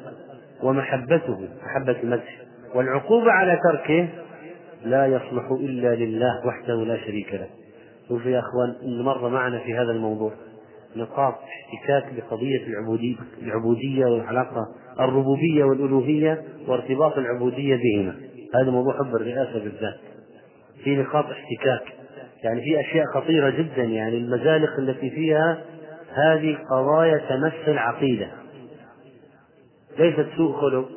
ومحبته محبة المدح. والعقوبة على تركه لا يصلح إلا لله وحده لا شريك له. شوفوا يا أخوان مر معنا في هذا الموضوع نقاط احتكاك بقضية العبودية العبودية والعلاقة الربوبية والألوهية وارتباط العبودية بهما. هذا موضوع حب الرئاسة بالذات. في نقاط احتكاك. يعني في أشياء خطيرة جدا. يعني المزالق التي فيها هذه قضايا تمس العقيدة ليست سوء خلق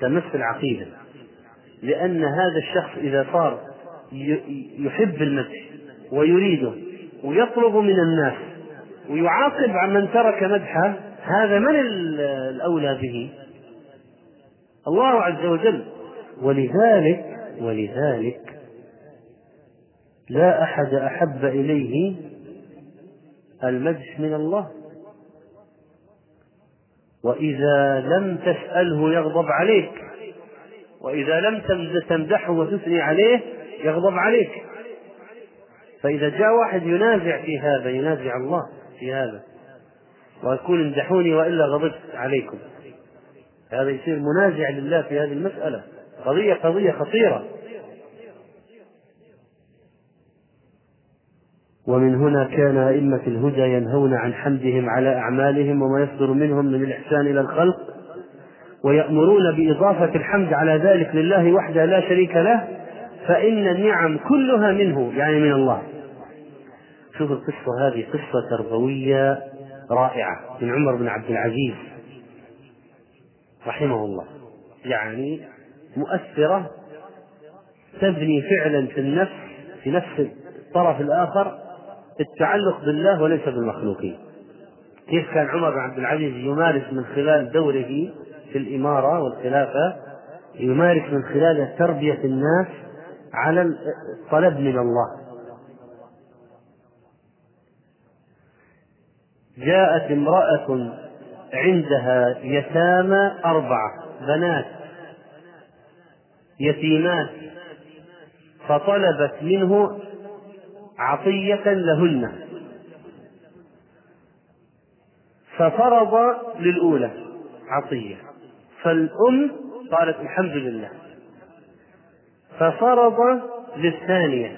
تمس العقيدة لأن هذا الشخص إذا صار يحب المدح ويريده ويطلب من الناس ويعاقب عن من ترك مدحه هذا من الأولى به؟ الله عز وجل. ولذلك ولذلك لا أحد أحب إليه المدح من الله. وإذا لم تسأله يغضب عليك. وإذا لم تمدحه وتثني عليه يغضب عليك. فإذا جاء واحد ينازع في هذا ينازع الله في هذا. ويقول امدحوني وإلا غضبت عليكم. هذا يصير منازع لله في هذه المسألة. قضية قضية خطيرة. ومن هنا كان أئمة الهدى ينهون عن حمدهم على أعمالهم وما يصدر منهم من الإحسان إلى الخلق ويأمرون بإضافة الحمد على ذلك لله وحده لا شريك له فإن النعم كلها منه يعني من الله. شوف القصة هذه قصة تربوية رائعة من عمر بن عبد العزيز رحمه الله. يعني مؤثرة تبني فعلا في النفس في نفس الطرف الآخر التعلق بالله وليس بالمخلوقين. كيف كان عمر بن عبد العزيز يمارس من خلال دوره في الإمارة والخلافة؟ يمارس من خلال تربية الناس على الطلب من الله. جاءت امرأة عندها يتامى أربعة بنات يتيمات فطلبت منه عطية لهن. ففرض للأولى عطية فالأم قالت الحمد لله. ففرض للثانية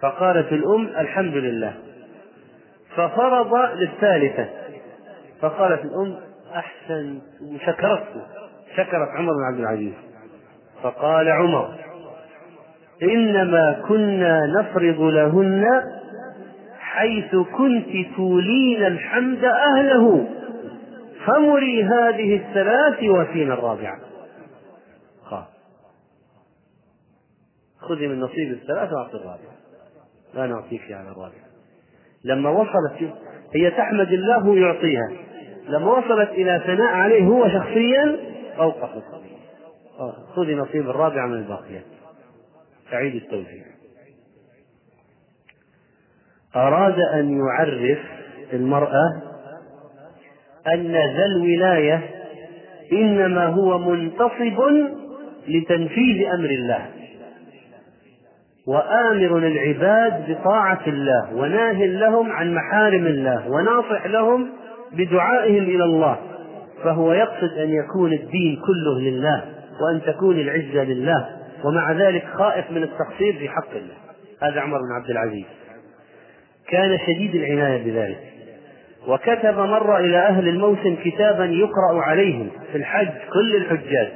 فقالت الأم الحمد لله. ففرض للثالثة. فقالت الأم أحسن وشكرته شكرت عمر بن عبد العزيز. فقال عمر إنما كنا نفرض لهن حيث كنت تولين الحمد أهله فمري هذه الثلاث وفينا الرابعة. خذي من نصيب الثلاث وأعطي الرابعة. لا نعطيك على الرابعة. لما وصلت هي تحمد الله ويعطيها. لما وصلت إلى ثناء عليه هو شخصيا أوقفت خذي نصيب الرابعة من الباقيات. أعيد التوزيع أراد أن يعرف المرأة أن ذا الولاية إنما هو منتصب لتنفيذ أمر الله. وآمر العباد بطاعة الله وناه لهم عن محارم الله وناصح لهم بدعائهم إلى الله فهو يقصد أن يكون الدين كله لله وأن تكون العزة لله ومع ذلك خائف من التقصير في حق الله. هذا عمر بن عبد العزيز. كان شديد العناية بذلك. وكتب مرة إلى أهل الموسم كتابا يقرأ عليهم في الحج كل الحجاج.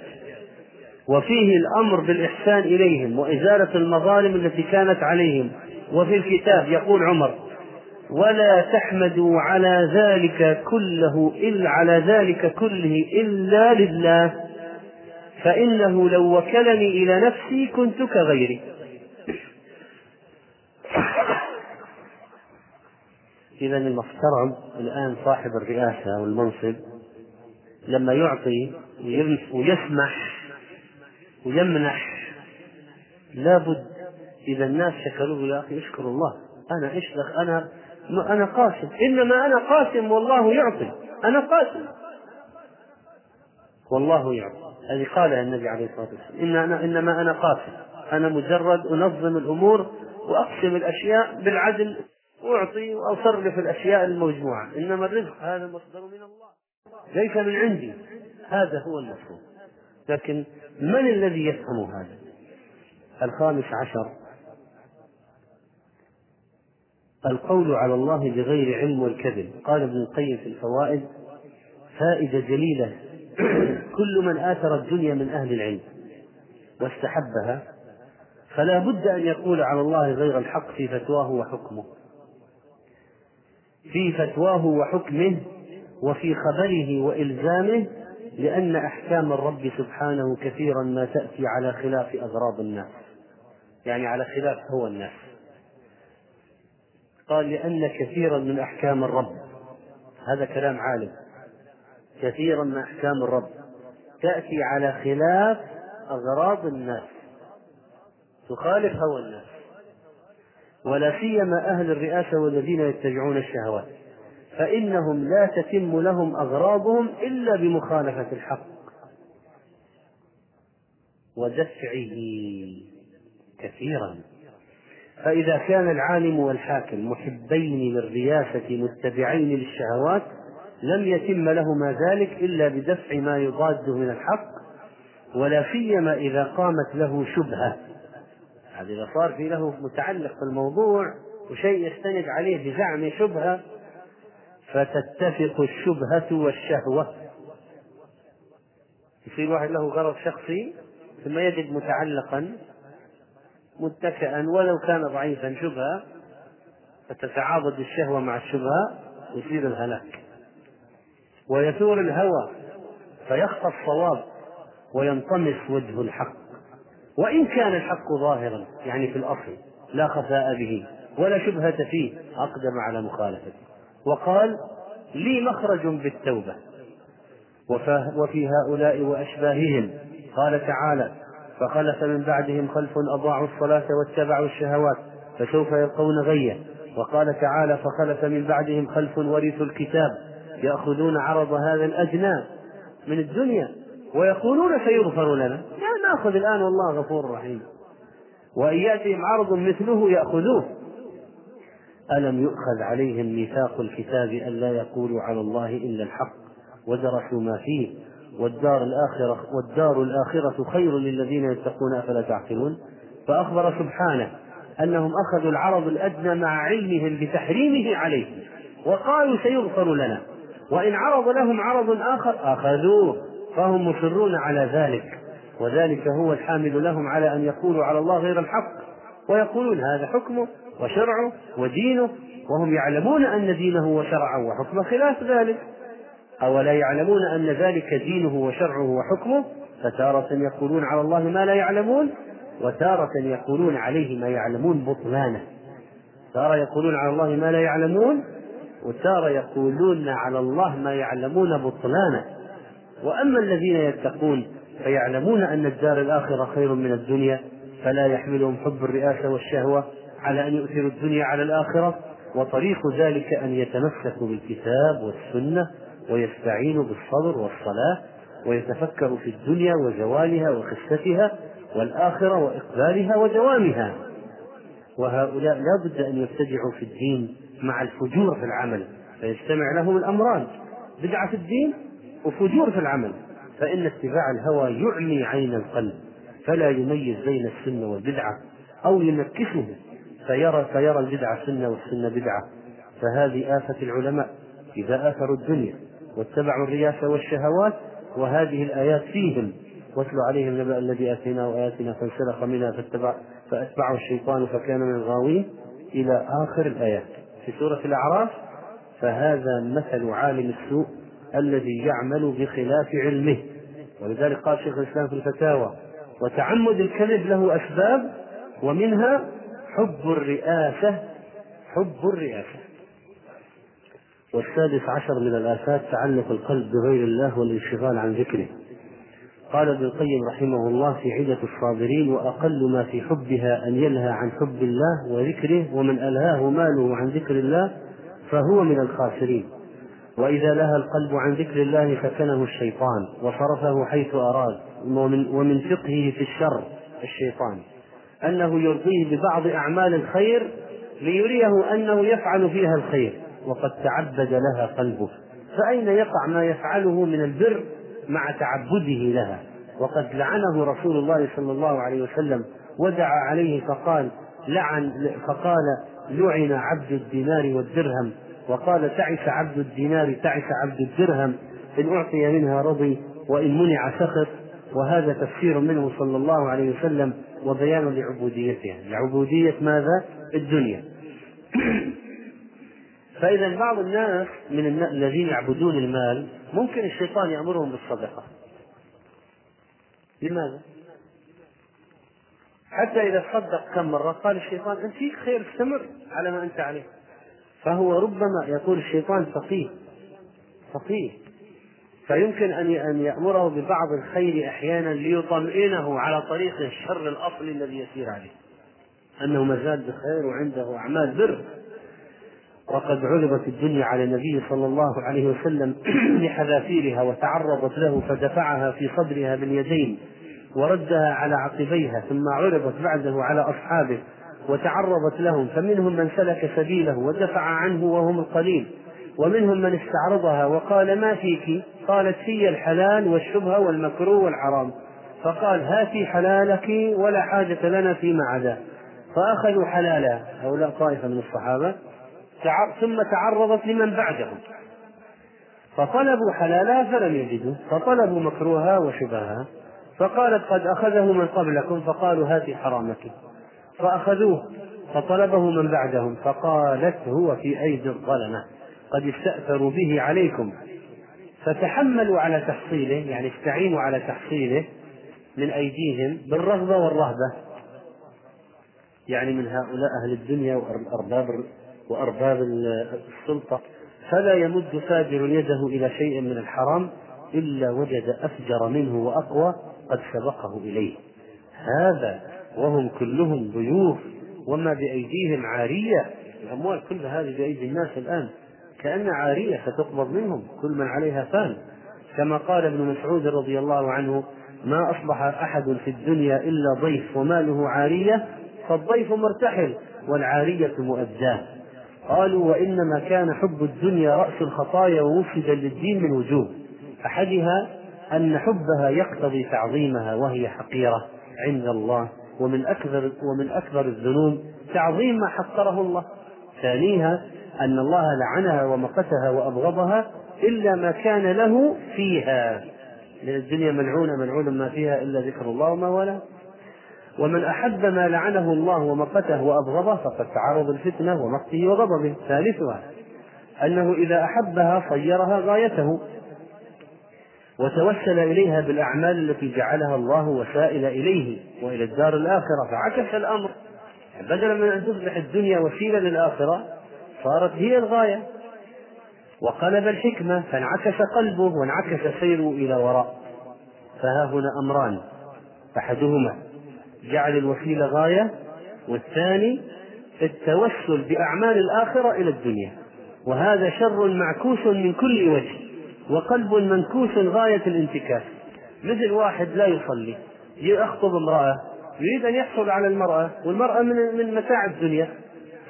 وفيه الأمر بالإحسان إليهم وإزالة المظالم التي كانت عليهم. وفي الكتاب يقول عمر ولا تحمدوا على ذلك كله إلا على ذلك كله إلا لله فإنه لو وكلني إلى نفسي كنت كغيري. إذا المفترض الآن صاحب الرئاسة والمنصب لما يعطي ويسمح ويمنح لابد إذا الناس شكروه يا أخي اشكر الله. أنا إيش أنا أنا قاسم. إنما أنا قاسم والله يعطي. أنا قاسم. والله يعطي. هذه قالها النبي عليه الصلاة والسلام. إن أنا إنما أنا قاسم. أنا مجرد أنظم الأمور وأقسم الأشياء بالعدل وأعطي وأصرف الأشياء المجموعة. إنما الرزق هذا مصدر من الله. ليس من عندي. هذا هو المفهوم. لكن من الذي يفهم هذا؟ الخامس عشر. القول على الله بغير علم والكذب. قال ابن القيم في الفوائد فائدة جليلة. كل من آثر الدنيا من أهل العلم واستحبها فلا بد أن يقول على الله غير الحق في فتواه وحكمه. في فتواه وحكمه وفي خبره وإلزامه لأن أحكام الرب سبحانه كثيرا ما تأتي على خلاف أغراض الناس. يعني على خلاف هو الناس. قال لأن كثيرا من أحكام الرب هذا كلام عالم. كثيرا من أحكام الرب تأتي على خلاف أغراض الناس. تخالف هوى الناس. ولا سيما أهل الرئاسة والذين يتبعون الشهوات. فإنهم لا تتم لهم أغراضهم إلا بمخالفة الحق. ودفعه كثيرا. فإذا كان العالم والحاكم محبين للرياسة متبعين للشهوات لم يتم لهما ذلك إلا بدفع ما يضاده من الحق ولا سيما إذا قامت له شبهة. هذا إذا صار في له متعلق في الموضوع وشيء يستند عليه بزعم شبهة فتتفق الشبهة والشهوة. يصير واحد له غرض شخصي ثم يجد متعلقا متكئا ولو كان ضعيفا شبهة فتتعاضد الشهوة مع الشبهة يصير الهلاك. ويثور الهوى فيخفى الصواب وينطمس وجه الحق. وإن كان الحق ظاهرا يعني في الأصل لا خفاء به ولا شبهة فيه أقدم على مخالفته. وقال لي مخرج بالتوبة. وفي هؤلاء وأشباههم. قال تعالى فخلف من بعدهم خلف أضاعوا الصلاة واتبعوا الشهوات فسوف يلقون غيا وقال تعالى فخلف من بعدهم خلف ورثوا الكتاب يأخذون عرض هذا الأدنى من الدنيا ويقولون سيغفر لنا. يعني نأخذ الآن والله غفور رحيم. وإن يأتيهم عرض مثله يأخذوه. ألم يؤخذ عليهم ميثاق الكتاب ألا يقولوا على الله إلا الحق ودرسوا ما فيه؟ والدار الآخرة والدار الآخرة خير للذين يتقون أفلا تعقلون؟ فأخبر سبحانه أنهم أخذوا العرض الأدنى مع علمهم بتحريمه عليهم وقالوا سيغفر لنا وإن عرض لهم عرض آخر أخذوه فهم مصرون على ذلك وذلك هو الحامل لهم على أن يقولوا على الله غير الحق ويقولون هذا حكمه وشرعه ودينه وهم يعلمون أن دينه وشرعه وحكمه خلاف ذلك. أولا يعلمون أن ذلك دينه وشرعه وحكمه فتارة يقولون على الله ما لا يعلمون وتارة يقولون عليه ما يعلمون بطلانه. تارة يقولون على الله ما لا يعلمون وتارة يقولون على الله ما يعلمون بطلانه. وأما الذين يتقون فيعلمون أن الدار الآخرة خير من الدنيا فلا يحملهم حب الرئاسة والشهوة على أن يؤثروا الدنيا على الآخرة وطريق ذلك أن يتمسكوا بالكتاب والسنة ويستعينوا بالصبر والصلاة ويتفكروا في الدنيا وزوالها وخستها والآخرة وإقبالها ودوامها وهؤلاء لا بد أن يبتدعوا في الدين مع الفجور في العمل فيجتمع لهم الأمران بدعة في الدين وفجور في العمل. فإن اتباع الهوى يعمي عين القلب فلا يميز بين السنة والبدعة أو ينكسه. فيرى فيرى البدعة سنة والسنة بدعة. فهذه آفة العلماء. إذا آثروا الدنيا واتبعوا الرياسة والشهوات وهذه الآيات فيهم. واتل عليهم النبأ الذي آتيناه آياتنا فانسلخ منها فاتبع فأتبعه الشيطان فكان من الغاوين. إلى آخر الآيات. في سورة الأعراف فهذا مثل عالم السوء الذي يعمل بخلاف علمه. ولذلك قال شيخ الإسلام في الفتاوى وتعمد الكذب له أسباب ومنها حب الرئاسة حب الرئاسة. والسادس عشر من الآفات تعلق القلب بغير الله والانشغال عن ذكره. قال ابن القيم رحمه الله في عدة الصابرين وأقل ما في حبها أن يلهى عن حب الله وذكره ومن ألهاه ماله عن ذكر الله فهو من الخاسرين. وإذا لهى القلب عن ذكر الله فكنه الشيطان وصرفه حيث أراد ومن, ومن فقهه في الشر الشيطان. أنه يرضيه ببعض أعمال الخير ليريه أنه يفعل فيها الخير وقد تعبد لها قلبه. فأين يقع ما يفعله من البر مع تعبده لها؟ وقد لعنه رسول الله صلى الله عليه وسلم ودعا عليه فقال لعن فقال لعن عبد الدينار والدرهم. وقال تعس عبد الدينار تعس عبد الدرهم إن أعطي منها رضي وإن منع سخط. وهذا تفسير منه صلى الله عليه وسلم. وبيان لعبوديتها. لعبودية ماذا؟ الدنيا. فإذا بعض الناس من الذين يعبدون المال ممكن الشيطان يأمرهم بالصدقة. لماذا؟ حتى إذا تصدق كم مرة قال الشيطان أنت فيك خير استمر على ما أنت عليه. فهو ربما يقول الشيطان فقيه. فقيه. فيمكن أن أن يأمره ببعض الخير أحيانا ليطمئنه على طريق الشر الأصلي الذي يسير عليه. أنه مازال بخير وعنده أعمال بر. وقد عرضت الدنيا على النبي صلى الله عليه وسلم بحذافيرها وتعرضت له فدفعها في صدرها باليدين وردها على عقبيها ثم عرضت بعده على أصحابه وتعرضت لهم فمنهم من سلك سبيله ودفع عنه وهم القليل. ومنهم من استعرضها وقال ما فيك؟ قالت في الحلال والشبهة والمكروه والحرام. فقال هاتي حلالك ولا حاجة لنا فيما عدا فأخذوا حلالها هؤلاء طائفة من الصحابة ثم تعرضت لمن بعدهم. فطلبوا حلالها فلم يجدوا فطلبوا مكروهها وشبهها. فقالت قد أخذه من قبلكم فقالوا هاتي حرامك فأخذوه فطلبه من بعدهم فقالت هو في أيدي الظلمة. قد استأثروا به عليكم. فتحملوا على تحصيله يعني استعينوا على تحصيله من أيديهم بالرغبة والرهبة. يعني من هؤلاء أهل الدنيا وأرباب وأرباب السلطة. فلا يمد فاجر يده إلى شيء من الحرام إلا وجد أفجر منه وأقوى قد سبقه إليه. هذا وهم كلهم ضيوف وما بأيديهم عارية. الأموال كلها هذه بأيدي الناس الآن. كأن عارية ستقبض منهم كل من عليها فان كما قال ابن مسعود رضي الله عنه ما أصبح أحد في الدنيا إلا ضيف وماله عارية فالضيف مرتحل والعارية مؤداه قالوا وإنما كان حب الدنيا رأس الخطايا ومفسدا للدين من وجوه. أحدها أن حبها يقتضي تعظيمها وهي حقيرة عند الله ومن أكبر ومن أكبر الذنوب تعظيم ما حقره الله. ثانيها أن الله لعنها ومقتها وأبغضها إلا ما كان له فيها. لأن الدنيا ملعونة ملعون ما فيها إلا ذكر الله وما ولا ومن أحب ما لعنه الله ومقته وأبغضه فقد تعرض الفتنة ومقته وغضبه. ثالثها أنه إذا أحبها صيرها غايته وتوسل إليها بالأعمال التي جعلها الله وسائل إليه وإلى الدار الآخرة فعكس الأمر. بدلا من أن تصبح الدنيا وسيلة للآخرة صارت هي الغاية. وقلب الحكمة فانعكس قلبه وانعكس سيره إلى وراء. فها هنا أمران. أحدهما جعل الوسيلة غاية والثاني التوسل بأعمال الآخرة إلى الدنيا. وهذا شر معكوس من كل وجه وقلب منكوس غاية الانتكاس. مثل واحد لا يصلي يخطب امرأة يريد أن يحصل على المرأة والمرأة من من متاع الدنيا.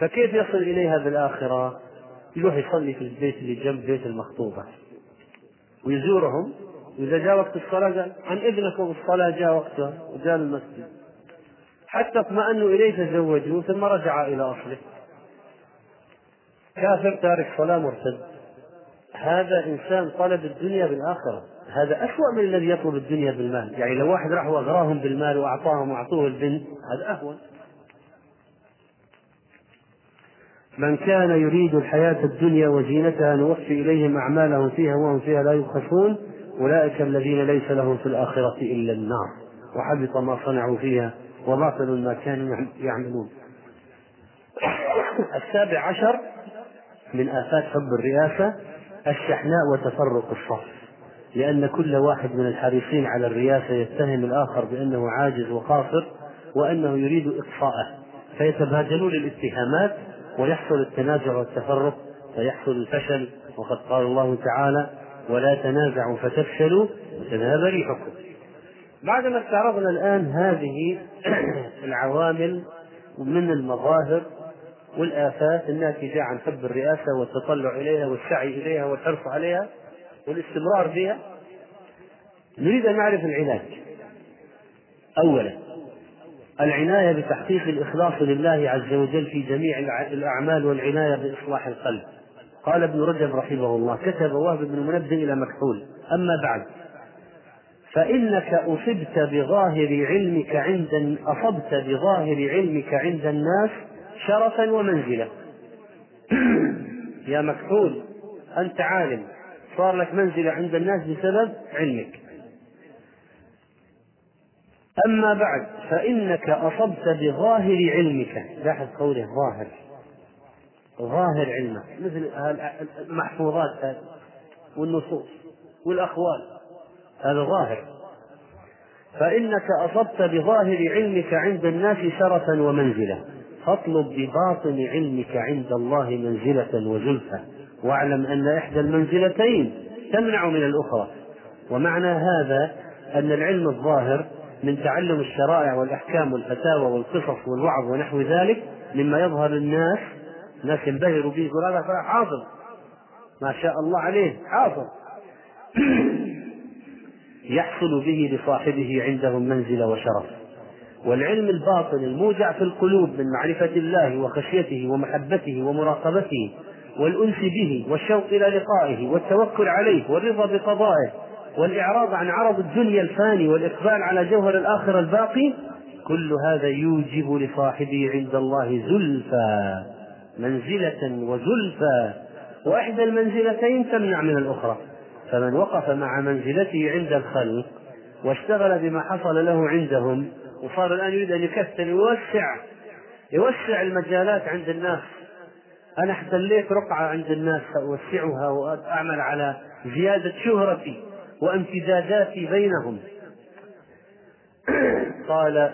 فكيف يصل إليها بالآخرة؟ يروح يصلي في البيت اللي جنب بيت المخطوبة. ويزورهم. وإذا جاء وقت الصلاة قال عن إذنك بالصلاة جاء وقتها. وجاء المسجد. حتى اطمأنوا إليه تزوجوا ثم رجع إلى أصله. كافر تارك صلاة مرتد. هذا إنسان طلب الدنيا بالآخرة. هذا أسوأ من الذي يطلب الدنيا بالمال. يعني لو واحد راح وأغراهم بالمال وأعطاهم وأعطوه البنت هذا أهون. من كان يريد الحياة الدنيا وزينتها نوفي إليهم أعمالهم فيها وهم فيها لا يبخسون أولئك الذين ليس لهم في الآخرة إلا النار. وحبط ما صنعوا فيها وباطل ما كانوا يعملون. السابع عشر من آفات حب الرئاسة الشحناء وتفرق الصف. لأن كل واحد من الحريصين على الرياسة يتهم الآخر بأنه عاجز وقاصر وأنه يريد إطفاءه فيتبادلون الاتهامات ويحصل التنازع والتفرق فيحصل الفشل وقد قال الله تعالى ولا تنازعوا فتفشلوا وتذهب ريحكم بعدما استعرضنا الآن هذه العوامل من المظاهر والآفات الناتجة عن حب الرئاسة والتطلع إليها والسعي إليها والحرص عليها والاستمرار فيها نريد أن نعرف العلاج. أولا العناية بتحقيق الإخلاص لله عز وجل في جميع الأعمال والعناية بإصلاح القلب. قال ابن رجب رحمه الله كتب وهب بن منبه إلى مكحول. أما بعد فإنك أصبت بظاهر علمك عند أصبت بظاهر علمك عند الناس شرفا ومنزلة يا مكحول أنت عالم صار لك منزلة عند الناس بسبب علمك. أما بعد فإنك أصبت بظاهر علمك. لاحظ قوله ظاهر. ظاهر علمك. مثل المحفوظات والنصوص والأقوال. هذا ظاهر. فإنك أصبت بظاهر علمك عند الناس شرفا ومنزلة فاطلب بباطن علمك عند الله منزلة وزلفى. واعلم أن إحدى المنزلتين تمنع من الأخرى. ومعنى هذا أن العلم الظاهر من تعلم الشرائع والأحكام والفتاوى والقصص والوعظ ونحو ذلك مما يظهر للناس الناس ينبهروا به يقول هذا حافظ ما شاء الله عليه حافظ يحصل به لصاحبه عندهم منزلة وشرف. والعلم الباطن الموجع في القلوب من معرفة الله وخشيته ومحبته ومراقبته والأنس به والشوق إلى لقائه والتوكل عليه والرضا بقضائه والإعراض عن عرض الدنيا الفاني والإقبال على جوهر الآخرة الباقي كل هذا يوجب لصاحبه عند الله زلفى منزلة وزلفى. وإحدى المنزلتين تمنع من الأخرى. فمن وقف مع منزلته عند الخلق واشتغل بما حصل له عندهم وصار الآن يريد أن يكثر يوسع يوسع المجالات عند الناس. أنا احتليت رقعة عند الناس سأوسعها وأعمل على زيادة شهرتي. وامتداداتي بينهم. قال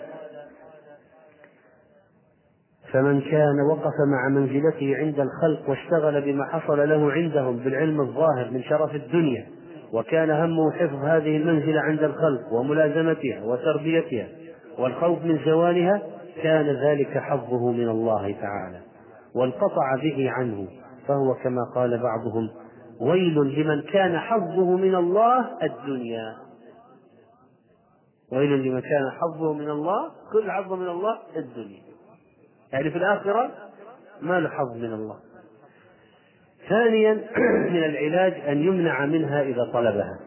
فمن كان وقف مع منزلته عند الخلق واشتغل بما حصل له عندهم بالعلم الظاهر من شرف الدنيا وكان همه حفظ هذه المنزلة عند الخلق وملازمتها وتربيتها والخوف من زوالها كان ذلك حظه من الله تعالى وانقطع به عنه فهو كما قال بعضهم ويل لمن كان حظه من الله الدنيا. ويل لمن كان حظه من الله كل حظه من الله الدنيا. يعني في الآخرة ما له حظ من الله. ثانيا من العلاج أن يمنع منها إذا طلبها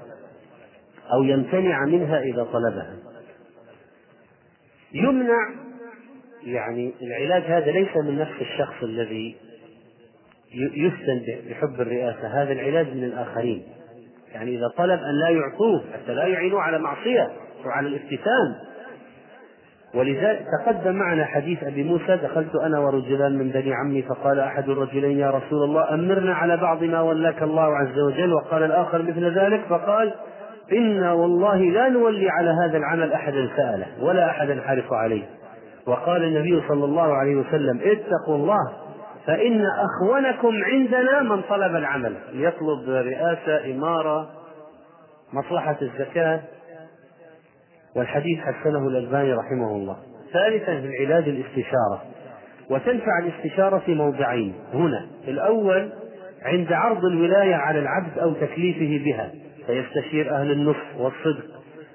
أو يمتنع منها إذا طلبها. يمنع يعني العلاج هذا ليس من نفس الشخص الذي يفتن بحب الرئاسة. هذا العلاج من الآخرين. يعني إذا طلب أن لا يعطوه حتى لا يعينوه على معصية وعلى الافتتان ولذلك تقدم معنا حديث أبي موسى دخلت أنا ورجلان من بني عمي فقال أحد الرجلين يا رسول الله أمرنا على بعض ما ولاك الله عز وجل. وقال الآخر مثل ذلك فقال إنا والله لا نولي على هذا العمل أحدا سأله ولا أحدا حرص عليه. وقال النبي صلى الله عليه وسلم اتقوا الله فإن أخونكم عندنا من طلب العمل. يطلب رئاسة إمارة مصلحة الزكاة والحديث حسنه الألباني رحمه الله. ثالثا في العلاج الاستشارة. وتنفع الاستشارة في موضعين. هنا الأول عند عرض الولاية على العبد أو تكليفه بها. فيستشير أهل النصح والصدق.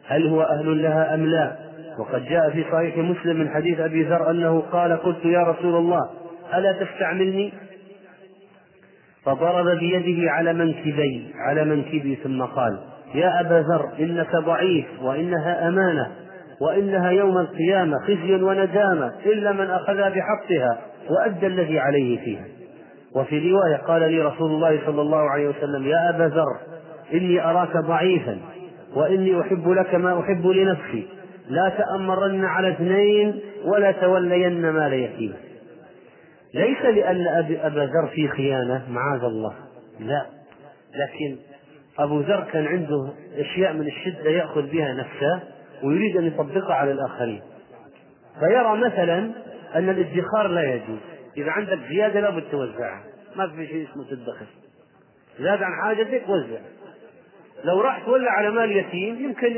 هل هو أهل لها أم لا؟ وقد جاء في صحيح مسلم من حديث أبي ذر أنه قال قلت يا رسول الله ألا تستعملني؟ فضرب بيده على منكبي على منكبي ثم قال يا أبا ذر إنك ضعيف وإنها أمانة وإنها يوم القيامة خزي وندامة إلا من أخذها بحقها وأدى الذي عليه فيها. وفي رواية قال لي رسول الله صلى الله عليه وسلم يا أبا ذر إني أراك ضعيفا وإني أحب لك ما أحب لنفسي. لا تأمرن على اثنين ولا تولين مال يتيم ليس لأن أبا ذر في خيانة معاذ الله. لا. لكن أبو ذر كان عنده أشياء من الشدة يأخذ بها نفسه ويريد أن يطبقها على الآخرين. فيرى مثلا أن الادخار لا يجوز. إذا عندك زيادة لابد توزعها. ما في شيء اسمه تدخر. زاد عن حاجتك وزع. لو راح تولى على مال يتيم يمكن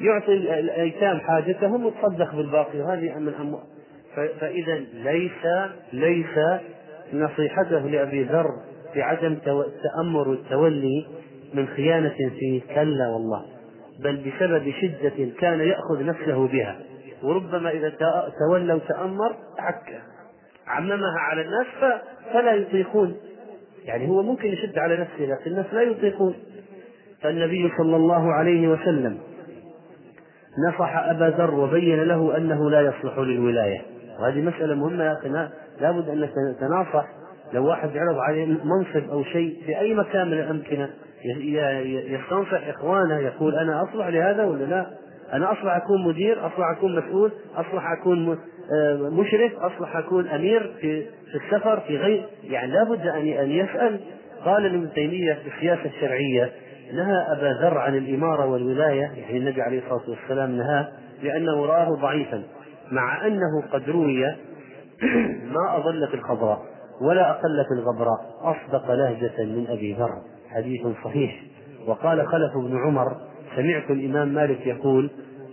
يعطي الأيتام حاجتهم وتصدق بالباقي. هذه من أموال. فإذا ليس ليس نصيحته لأبي ذر في عدم التأمر والتولي من خيانة فيه كلا والله بل بسبب شدة كان يأخذ نفسه بها. وربما إذا تولى وتأمر عك عممها على الناس فلا يطيقون. يعني هو ممكن يشد على نفسه لكن الناس لا يطيقون. فالنبي صلى الله عليه وسلم نصح أبا ذر وبين له أنه لا يصلح للولاية. وهذه مسألة مهمة يا أخي لابد أن نتناصح. لو واحد يعرض عليه منصب أو شيء في أي مكان من الأمكنة يستنصح إخوانه يقول أنا أصلح لهذا ولا لا؟ أنا أصلح أكون مدير أصلح أكون مسؤول أصلح أكون آه، مشرف أصلح أكون أمير في في السفر في غير يعني لابد أن أن يسأل. قال ابن تيمية في السياسة الشرعية نهى أبا ذر عن الإمارة والولاية يعني النبي عليه الصلاة والسلام نهاه لأنه رآه ضعيفا. مع أنه قد روي ما أضل في الخضراء ولا أقل في الغبراء. أصدق لهجة من أبي ذر. حديث صحيح. وقال خلف بن عمر سمعت الإمام مالك يقول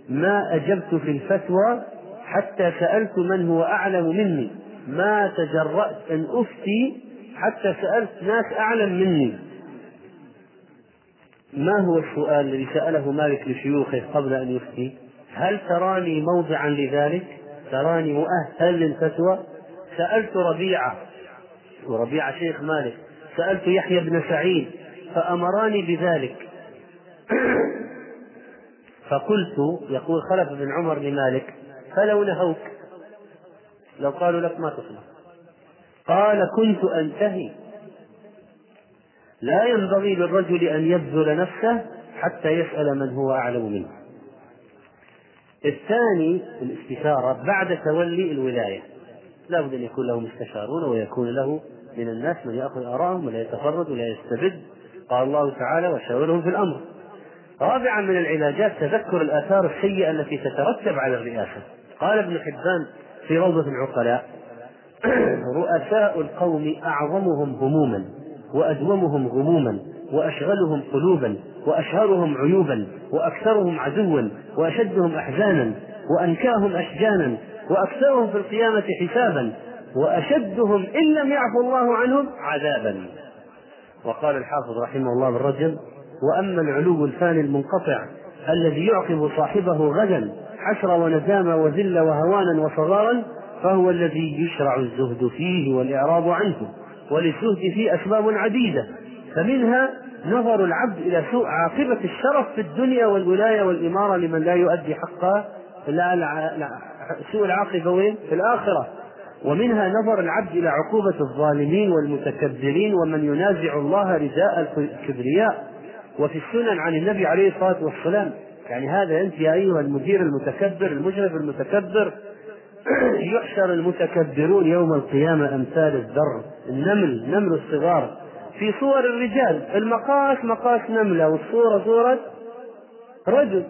ما أجبت في الفتوى حتى سألت من هو أعلم مني. ما تجرأت أن أفتي حتى سألت ناس أعلم مني. ما هو السؤال الذي سأله مالك لشيوخه قبل أن يفتي؟ هل تراني موضعا لذلك؟ تراني مؤهل للفتوى؟ سألت ربيعة وربيعة شيخ مالك سألت يحيى بن سعيد فأمراني بذلك. فقلت يقول خلف بن عمر لمالك فلو نهوك لو قالوا لك ما تصنع. قال كنت أنتهي. لا ينبغي للرجل أن يبذل نفسه حتى يسأل من هو أعلم منه. الثاني الاستشارة بعد تولي الولاية. لا بد أن يكون له مستشارون ويكون له من الناس من يأخذ آراءهم ولا يتفرد ولا يستبد. قال الله تعالى وشاورهم في الأمر. رابعا من العلاجات تذكر الآثار السيئة التي تترتب على الرئاسة. قال ابن حبان في روضة العقلاء رؤساء القوم أعظمهم هموما وأدومهم غموما وأشغلهم قلوبا وأشهرهم عيوبا وأكثرهم عدوا وأشدهم أحزانا وأنكاهم أشجانا وأكثرهم في القيامة حسابا وأشدهم إن لم يعفو الله عنهم عذابا. وقال الحافظ رحمه الله بالرجل وأما العلو الفاني المنقطع الذي يعقب صاحبه غدا حسرة وندامة وذلة وهوانا وصغارا فهو الذي يشرع الزهد فيه والإعراض عنه وللزهد فيه أسباب عديدة فمنها نظر العبد إلى سوء عاقبة الشرف في الدنيا والولاية والإمارة لمن لا يؤدي حقها لا, لا سوء العاقبة وين؟ في الآخرة. ومنها نظر العبد إلى عقوبة الظالمين والمتكبرين ومن ينازع الله رداء الكبرياء. وفي السنن عن النبي عليه الصلاة والسلام يعني هذا أنت يا أيها المدير المتكبر المشرف المتكبر يحشر المتكبرون يوم القيامة أمثال الذر النمل نمل الصغار. في صور الرجال. المقاس مقاس نملة والصورة صورة رجل.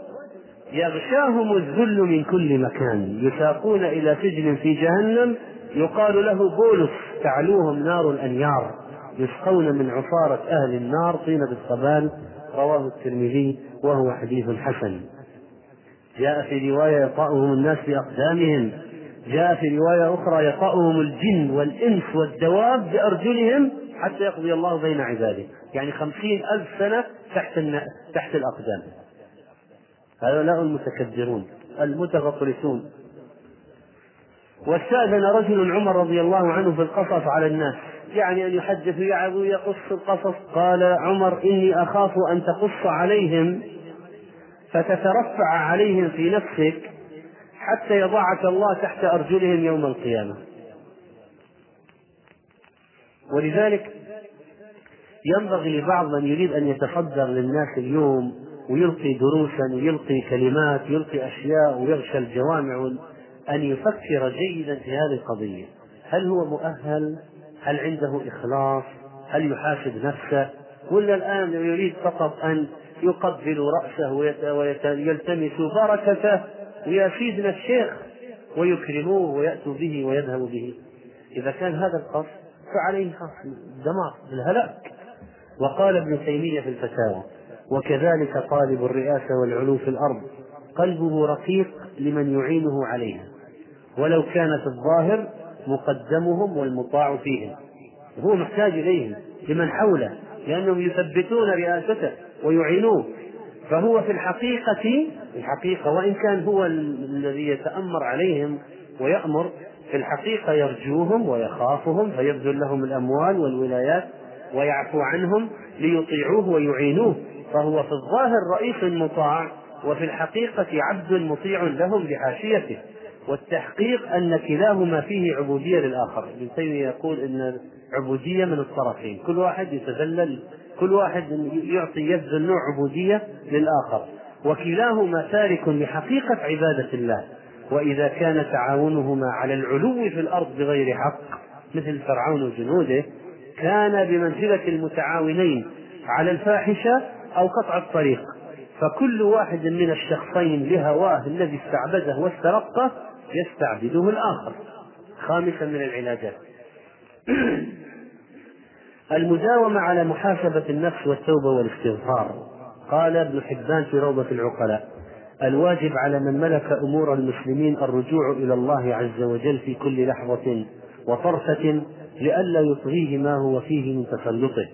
يغشاهم الذل من كل مكان. يساقون إلى سجن في جهنم. يقال له بولس تعلوهم نار الأنيار. يسقون من عصارة أهل النار طينة الصبال رواه الترمذي وهو حديث حسن. جاء في رواية يطأهم الناس بأقدامهم جاء في رواية أخرى يطأهم الجن والإنس والدواب بأرجلهم. حتى يقضي الله بين عباده. يعني خمسين ألف سنة تحت تحت الأقدام. هؤلاء المتكبرون المتغطرسون. واستأذن رجل عمر رضي الله عنه في القصص على الناس. يعني أن يحدث يعظ ويقص القصص. قال عمر إني أخاف أن تقص عليهم فتترفع عليهم في نفسك حتى يضعك الله تحت أرجلهم يوم القيامة. ولذلك ينبغي لبعض من يريد أن يتصدر للناس اليوم ويلقي دروسا ويلقي كلمات يلقي أشياء ويغشى الجوامع أن يفكر جيدا في هذه القضية. هل هو مؤهل؟ هل عنده إخلاص؟ هل يحاسب نفسه؟ ولا الآن يريد فقط أن يقبل رأسه ويلتمس بركته ويا سيدنا الشيخ ويكرموه ويأتوا به ويذهبوا به. إذا كان هذا القصد فعليه الدمار الهلاك وقال ابن تيمية في الفتاوى وكذلك طالب الرئاسة والعلو في الأرض قلبه رقيق لمن يعينه عليها ولو كان في الظاهر مقدمهم والمطاع فيهم هو محتاج إليهم لمن حوله لأنهم يثبتون رئاسته ويعينوه فهو في الحقيقة الحقيقة وإن كان هو الذي يتأمر عليهم ويأمر في الحقيقة يرجوهم ويخافهم فيبذل لهم الأموال والولايات ويعفو عنهم ليطيعوه ويعينوه فهو في الظاهر رئيس مطاع وفي الحقيقة عبد مطيع لهم بحاشيته. والتحقيق أن كلاهما فيه عبودية للآخر. ابن تيمية يقول أن عبودية من الطرفين. كل واحد يتذلل كل واحد يعطي يبذل نوع عبودية للآخر. وكلاهما تارك لحقيقة عبادة الله. وإذا كان تعاونهما على العلو في الأرض بغير حق مثل فرعون وجنوده كان بمنزلة المتعاونين على الفاحشة أو قطع الطريق. فكل واحد من الشخصين لهواه الذي استعبده واسترقه يستعبده الآخر. خامسا من العلاجات. المداومة على محاسبة النفس والتوبة والاستغفار. قال ابن حبان في روضة العقلاء الواجب على من ملك أمور المسلمين الرجوع إلى الله عز وجل في كل لحظة وطرفة لئلا يطغيه ما هو فيه من تسلطه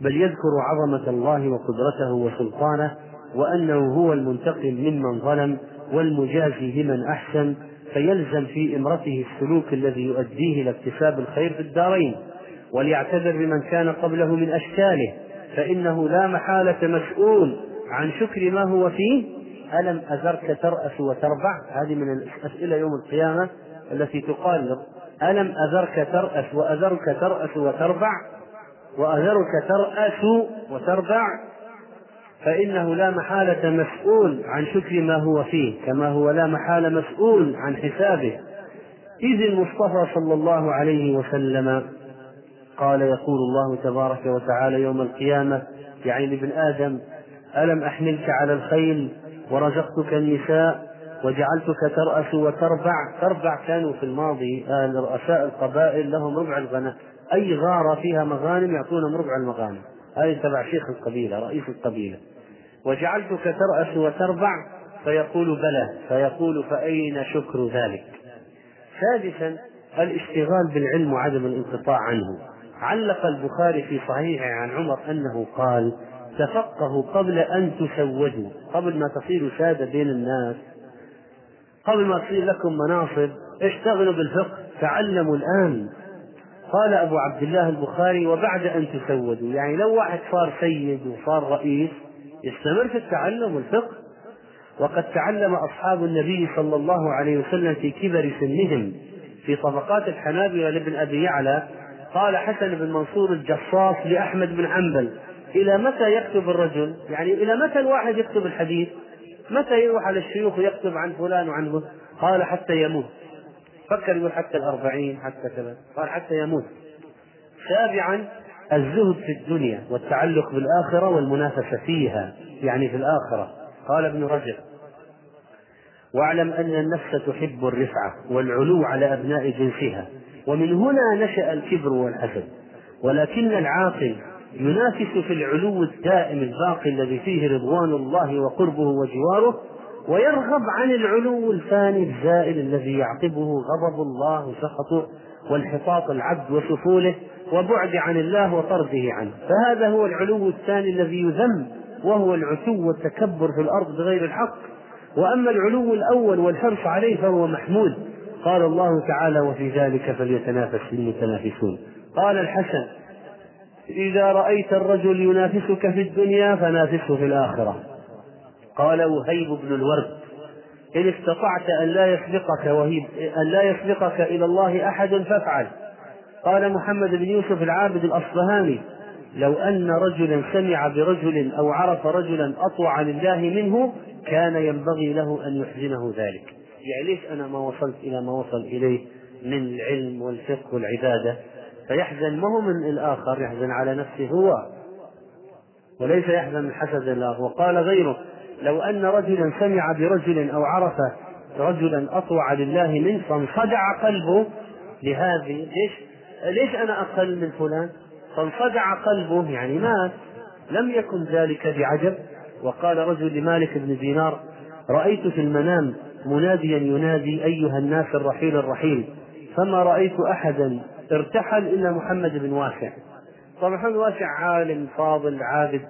بل يذكر عظمة الله وقدرته وسلطانه وأنه هو المنتقم ممن ظلم والمجازي لمن أحسن فيلزم في إمرته السلوك الذي يؤديه إلى اكتساب الخير في الدارين. وليعتذر بمن كان قبله من أشكاله فإنه لا محالة مسؤول عن شكر ما هو فيه. ألم أذرك ترأس وتربع؟ هذه من الأسئلة يوم القيامة التي تقال ألم أذرك ترأس وأذرك ترأس وتربع؟ وأذرك ترأس وتربع؟ فإنه لا محالة مسؤول عن شكر ما هو فيه كما هو لا محالة مسؤول عن حسابه. إذ المصطفى صلى الله عليه وسلم قال يقول الله تبارك وتعالى يوم القيامة يعني لابن آدم ألم أحملك على الخيل ورزقتك النساء؟ وجعلتك ترأس وتربع. تربع كانوا في الماضي رؤساء القبائل لهم ربع الغنم. أي غارة فيها مغانم يعطونهم ربع المغانم. هذه تبع شيخ القبيلة رئيس القبيلة. وجعلتك ترأس وتربع فيقول بلى فيقول فأين شكر ذلك؟ سادسا الاشتغال بالعلم وعدم الانقطاع عنه. علق البخاري في صحيحه عن عمر أنه قال تفقهوا قبل أن تسودوا قبل ما تصيروا سادة بين الناس. قبل ما تصير لكم مناصب اشتغلوا بالفقه تعلموا الآن. قال أبو عبد الله البخاري وبعد أن تسودوا. يعني لو واحد صار سيد وصار رئيس يستمر في التعلم والفقه. وقد تعلم أصحاب النبي صلى الله عليه وسلم في كبر سنهم في طبقات الحنابلة لابن أبي يعلى. قال حسن بن منصور الجصاص لأحمد بن حنبل إلى متى يكتب الرجل؟ يعني إلى متى الواحد يكتب الحديث؟ متى يروح على الشيوخ ويكتب عن فلان وعنه قال حتى يموت. فكر يقول حتى الأربعين حتى كذا. قال حتى يموت. سابعا الزهد في الدنيا والتعلق بالآخرة والمنافسة فيها يعني في الآخرة. قال ابن رجب واعلم أن النفس تحب الرفعة والعلو على أبناء جنسها ومن هنا نشأ الكبر والحسد. ولكن العاقل ينافس في العلو الدائم الباقي الذي فيه رضوان الله وقربه وجواره ويرغب عن العلو الفاني الزائل الذي يعقبه غضب الله وسخطه وانحطاط العبد وسفوله وبعد عن الله وطرده عنه. فهذا هو العلو الثاني الذي يذم وهو العتو والتكبر في الأرض بغير الحق. وأما العلو الأول والحرص عليه فهو محمود. قال الله تعالى وفي ذلك فليتنافس المتنافسون. قال الحسن إذا رأيت الرجل ينافسك في الدنيا فنافسه في الآخرة. قال وهيب بن الورد إن استطعت أن لا يسبقك وهيب أن لا يسبقك إلى الله أحد فافعل. قال محمد بن يوسف العابد الأصبهاني لو أن رجلا سمع برجل أو عرف رجلا أطوع لله منه كان ينبغي له أن يحزنه ذلك. يعني ليش أنا ما وصلت إلى ما وصل إليه من العلم والفقه والعبادة؟ فيحزن ما هو من الآخر يحزن على نفسه هو. وليس يحزن من حسد الآخر وقال غيره لو أن رجلا سمع برجل أو عرف رجلا أطوع لله منه فانصدع قلبه لهذه ليش؟ ليش أنا أقل من فلان؟ فانصدع قلبه يعني مات. لم يكن ذلك بعجب. وقال رجل لمالك بن دينار رأيت في المنام مناديا ينادي أيها الناس الرحيل الرحيل فما رأيت أحدا ارتحل إلا محمد بن واسع. طبعا محمد واسع عالم فاضل عابد.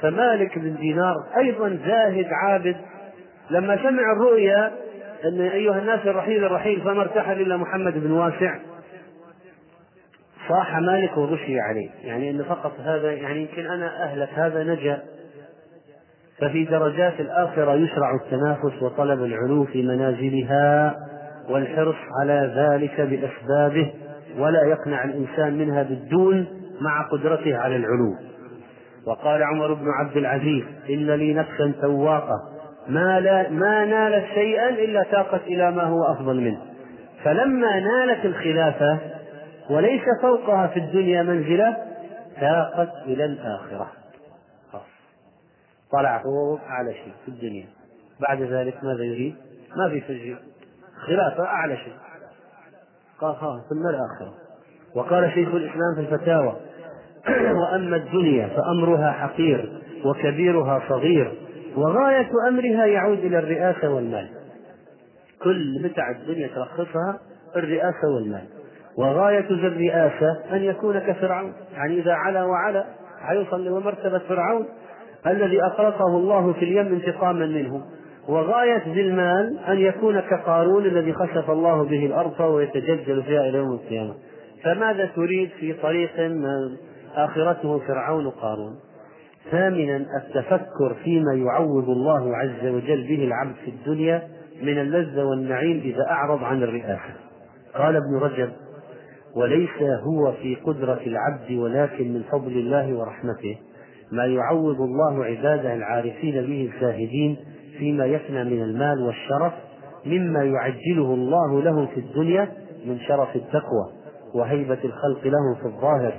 فمالك بن دينار أيضا زاهد عابد. لما سمع الرؤيا أن أيها الناس الرحيل الرحيل فما ارتحل إلا محمد بن واسع صاح مالك وغشي عليه. يعني أن فقط هذا يعني يمكن أنا أهلك هذا نجا. ففي درجات الآخرة يشرع التنافس وطلب العلو في منازلها والحرص على ذلك بأسبابه. ولا يقنع الإنسان منها بالدون مع قدرته على العلو. وقال عمر بن عبد العزيز إن لي نفسا تواقة ما, لا ما نالت شيئا إلا تاقت إلى ما هو أفضل منه. فلما نالت الخلافة وليس فوقها في الدنيا منزلة تاقت إلى الآخرة. طلع فوق أعلى شيء في الدنيا. بعد ذلك ماذا يريد؟ ما في تجريب خلافة أعلى شيء. قال ها ثم الآخرة. وقال شيخ الإسلام في الفتاوى وأما الدنيا فأمرها حقير وكبيرها صغير وغاية أمرها يعود إلى الرئاسة والمال. كل متع الدنيا تلخصها الرئاسة والمال. وغاية ذي الرئاسة أن يكون كفرعون. يعني إذا علا وعلا حيوصل لمرتبة فرعون الذي أغرقه الله في اليم انتقاما منه وغاية ذي المال أن يكون كقارون الذي خسف الله به الأرض ويتجلجل فيها إلى يوم القيامة. فماذا تريد في طريق آخرته فرعون قارون؟ ثامنا التفكر فيما يعوض الله عز وجل به العبد في الدنيا من اللذة والنعيم إذا أعرض عن الرئاسة. قال ابن رجب وليس هو في قدرة العبد ولكن من فضل الله ورحمته ما يعوض الله عباده العارفين به الزاهدين فيما يفنى من المال والشرف مما يعجله الله له في الدنيا من شرف التقوى وهيبة الخلق له في الظاهر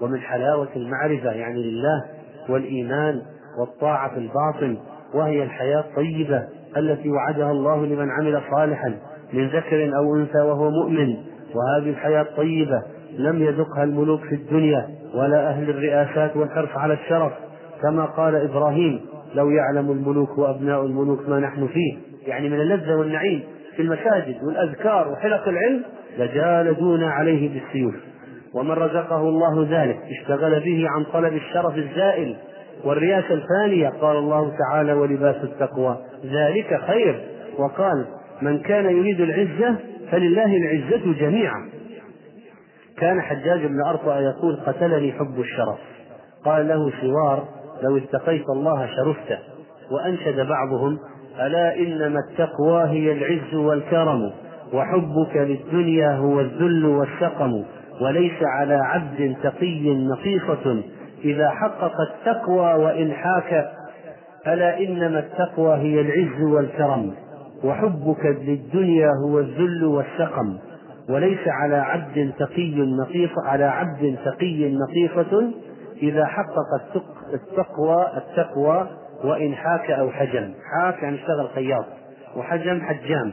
ومن حلاوة المعرفة يعني لله والإيمان والطاعة في الباطن وهي الحياة الطيبة التي وعدها الله لمن عمل صالحا من ذكر أو أنثى وهو مؤمن. وهذه الحياة الطيبة لم يذقها الملوك في الدنيا ولا أهل الرئاسات والحرص على الشرف كما قال إبراهيم لو يعلم الملوك وأبناء الملوك ما نحن فيه. يعني من اللذة والنعيم في المساجد والأذكار وحلق العلم لجالدونا عليه بالسيوف. ومن رزقه الله ذلك اشتغل به عن طلب الشرف الزائل. والرياسة الفانية قال الله تعالى ولباس التقوى ذلك خير. وقال من كان يريد العزة فلله العزة جميعا. كان حجاج بن أرطأ يقول قتلني حب الشرف. قال له سوار لو اتقيت الله شرفت وأنشد بعضهم ألا إنما التقوى هي العز والكرم وحبك للدنيا هو الذل والسقم وليس على عبد تقي نقيصة. إذا حقق التقوى وإن حاك ألا إنما التقوى هي العز والكرم وحبك للدنيا هو الذل والسقم وليس على عبد تقي نقيص على عبد تقي نقيصة إذا حقق التقوى التقوى وإن حاك أو حجم. حاك يعني اشتغل خياط. وحجم حجام.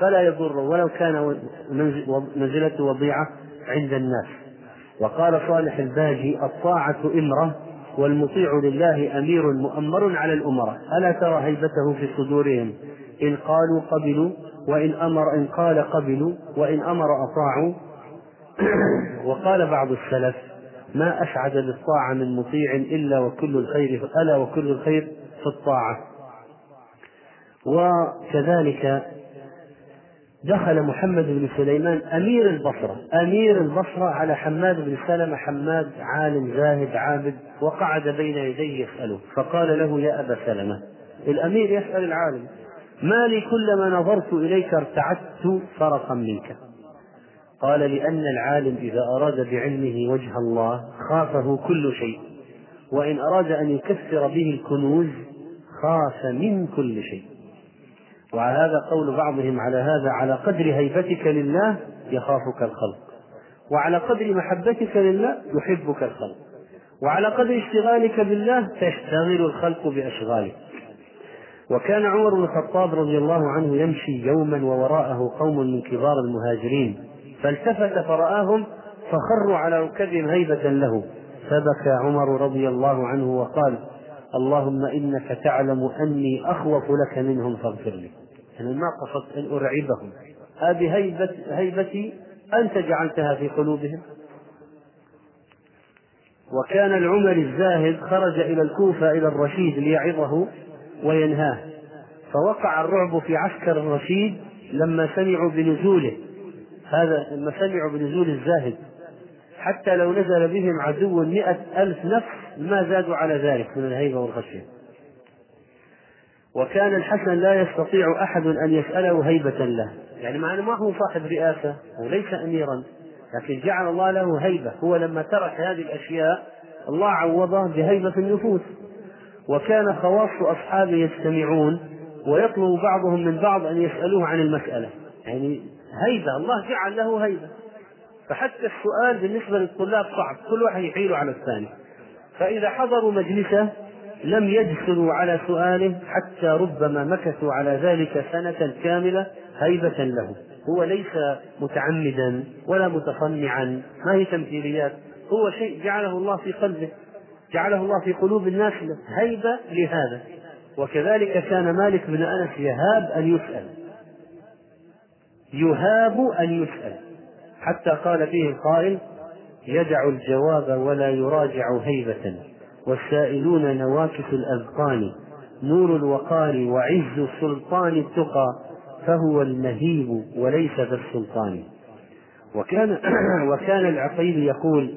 فلا يضر ولو كان منزلته وضيعة عند الناس. وقال صالح الباجي الطاعة إمرة والمطيع لله أمير مؤمر على الأمراء. ألا ترى هيبته في صدورهم؟ إن قالوا قبلوا وإن أمر إن قال قبلوا وإن أمر أطاعوا. وقال بعض السلف ما أسعد بالطاعة من مطيع إلا وكل الخير ألا وكل الخير في الطاعة. وكذلك دخل محمد بن سليمان أمير البصرة. أمير البصرة على حماد بن سلمة حماد عالم زاهد عابد وقعد بين يديه يسأله. فقال له يا أبا سلمة الأمير يسأل العالم ما لي كلما نظرت إليك ارتعدت فرقا منك. قال لأن العالم إذا أراد بعلمه وجه الله خافه كل شيء وإن أراد أن يكثر به الكنوز خاف من كل شيء. وعلى هذا قول بعضهم على هذا على قدر هيبتك لله يخافك الخلق وعلى قدر محبتك لله يحبك الخلق وعلى قدر اشتغالك بالله تشتغل الخلق بأشغالك. وكان عمر بن الخطاب رضي الله عنه يمشي يوما ووراءه قوم من كبار المهاجرين. فالتفت فرآهم فخروا على ركبهم هيبة له. فبكى عمر رضي الله عنه وقال اللهم إنك تعلم أني أخوف لك منهم فاغفر لي. أنا ما قصدت أن أرعبهم. هذه هيبة هيبتي أنت جعلتها في قلوبهم. وكان العمري الزاهد خرج إلى الكوفة إلى الرشيد ليعظه وينهاه. فوقع الرعب في عسكر الرشيد لما سمعوا بنزوله. هذا لما سمعوا بنزول الزاهد. حتى لو نزل بهم عدو مئة ألف نفس ما زادوا على ذلك من الهيبة والخشية. وكان الحسن لا يستطيع أحد أن يسأله هيبة له. يعني مع أنه ما هو صاحب رئاسة وليس أميرا لكن جعل الله له هيبة. هو لما ترك هذه الأشياء الله عوضه بهيبة النفوس. وكان خواص أصحابه يجتمعون ويطلب بعضهم من بعض أن يسألوه عن المسألة. يعني هيبة. الله جعل له هيبة. فحتى السؤال بالنسبة للطلاب صعب. كل واحد يحيل على الثاني. فإذا حضروا مجلسه لم يجسروا على سؤاله حتى ربما مكثوا على ذلك سنة كاملة هيبة له. هو ليس متعمدا ولا متصنعا. ما هي تمثيليات؟ هو شيء جعله الله في قلبه. جعله الله في قلوب الناس هيبة لهذا. وكذلك كان مالك بن أنس يهاب أن يسأل. يهاب أن يسأل. حتى قال فيه القائل يدع الجواب ولا يراجع هيبة. والسائلون نواكس الأذقان نور الوقار وعز سلطان التقى فهو المهيب وليس ذا السلطان. وكان وكان العقيل يقول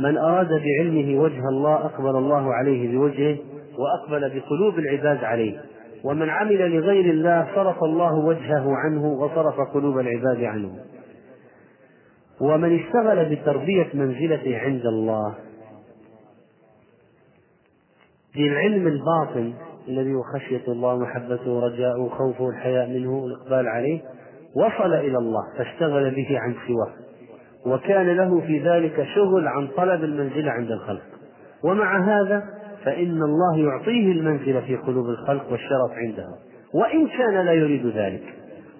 من أراد بعلمه وجه الله أقبل الله عليه بوجهه وأقبل بقلوب العباد عليه. ومن عمل لغير الله صرف الله وجهه عنه وصرف قلوب العباد عنه. ومن اشتغل بتربية منزلته عند الله بالعلم الباطن الذي هو خشية الله ومحبته ورجاؤه وخوفه والحياء منه والإقبال عليه وصل إلى الله فاشتغل به عن سواه. وكان له في ذلك شغل عن طلب المنزلة عند الخلق. ومع هذا فإن الله يعطيه المنزلة في قلوب الخلق والشرف عندهم وإن كان لا يريد ذلك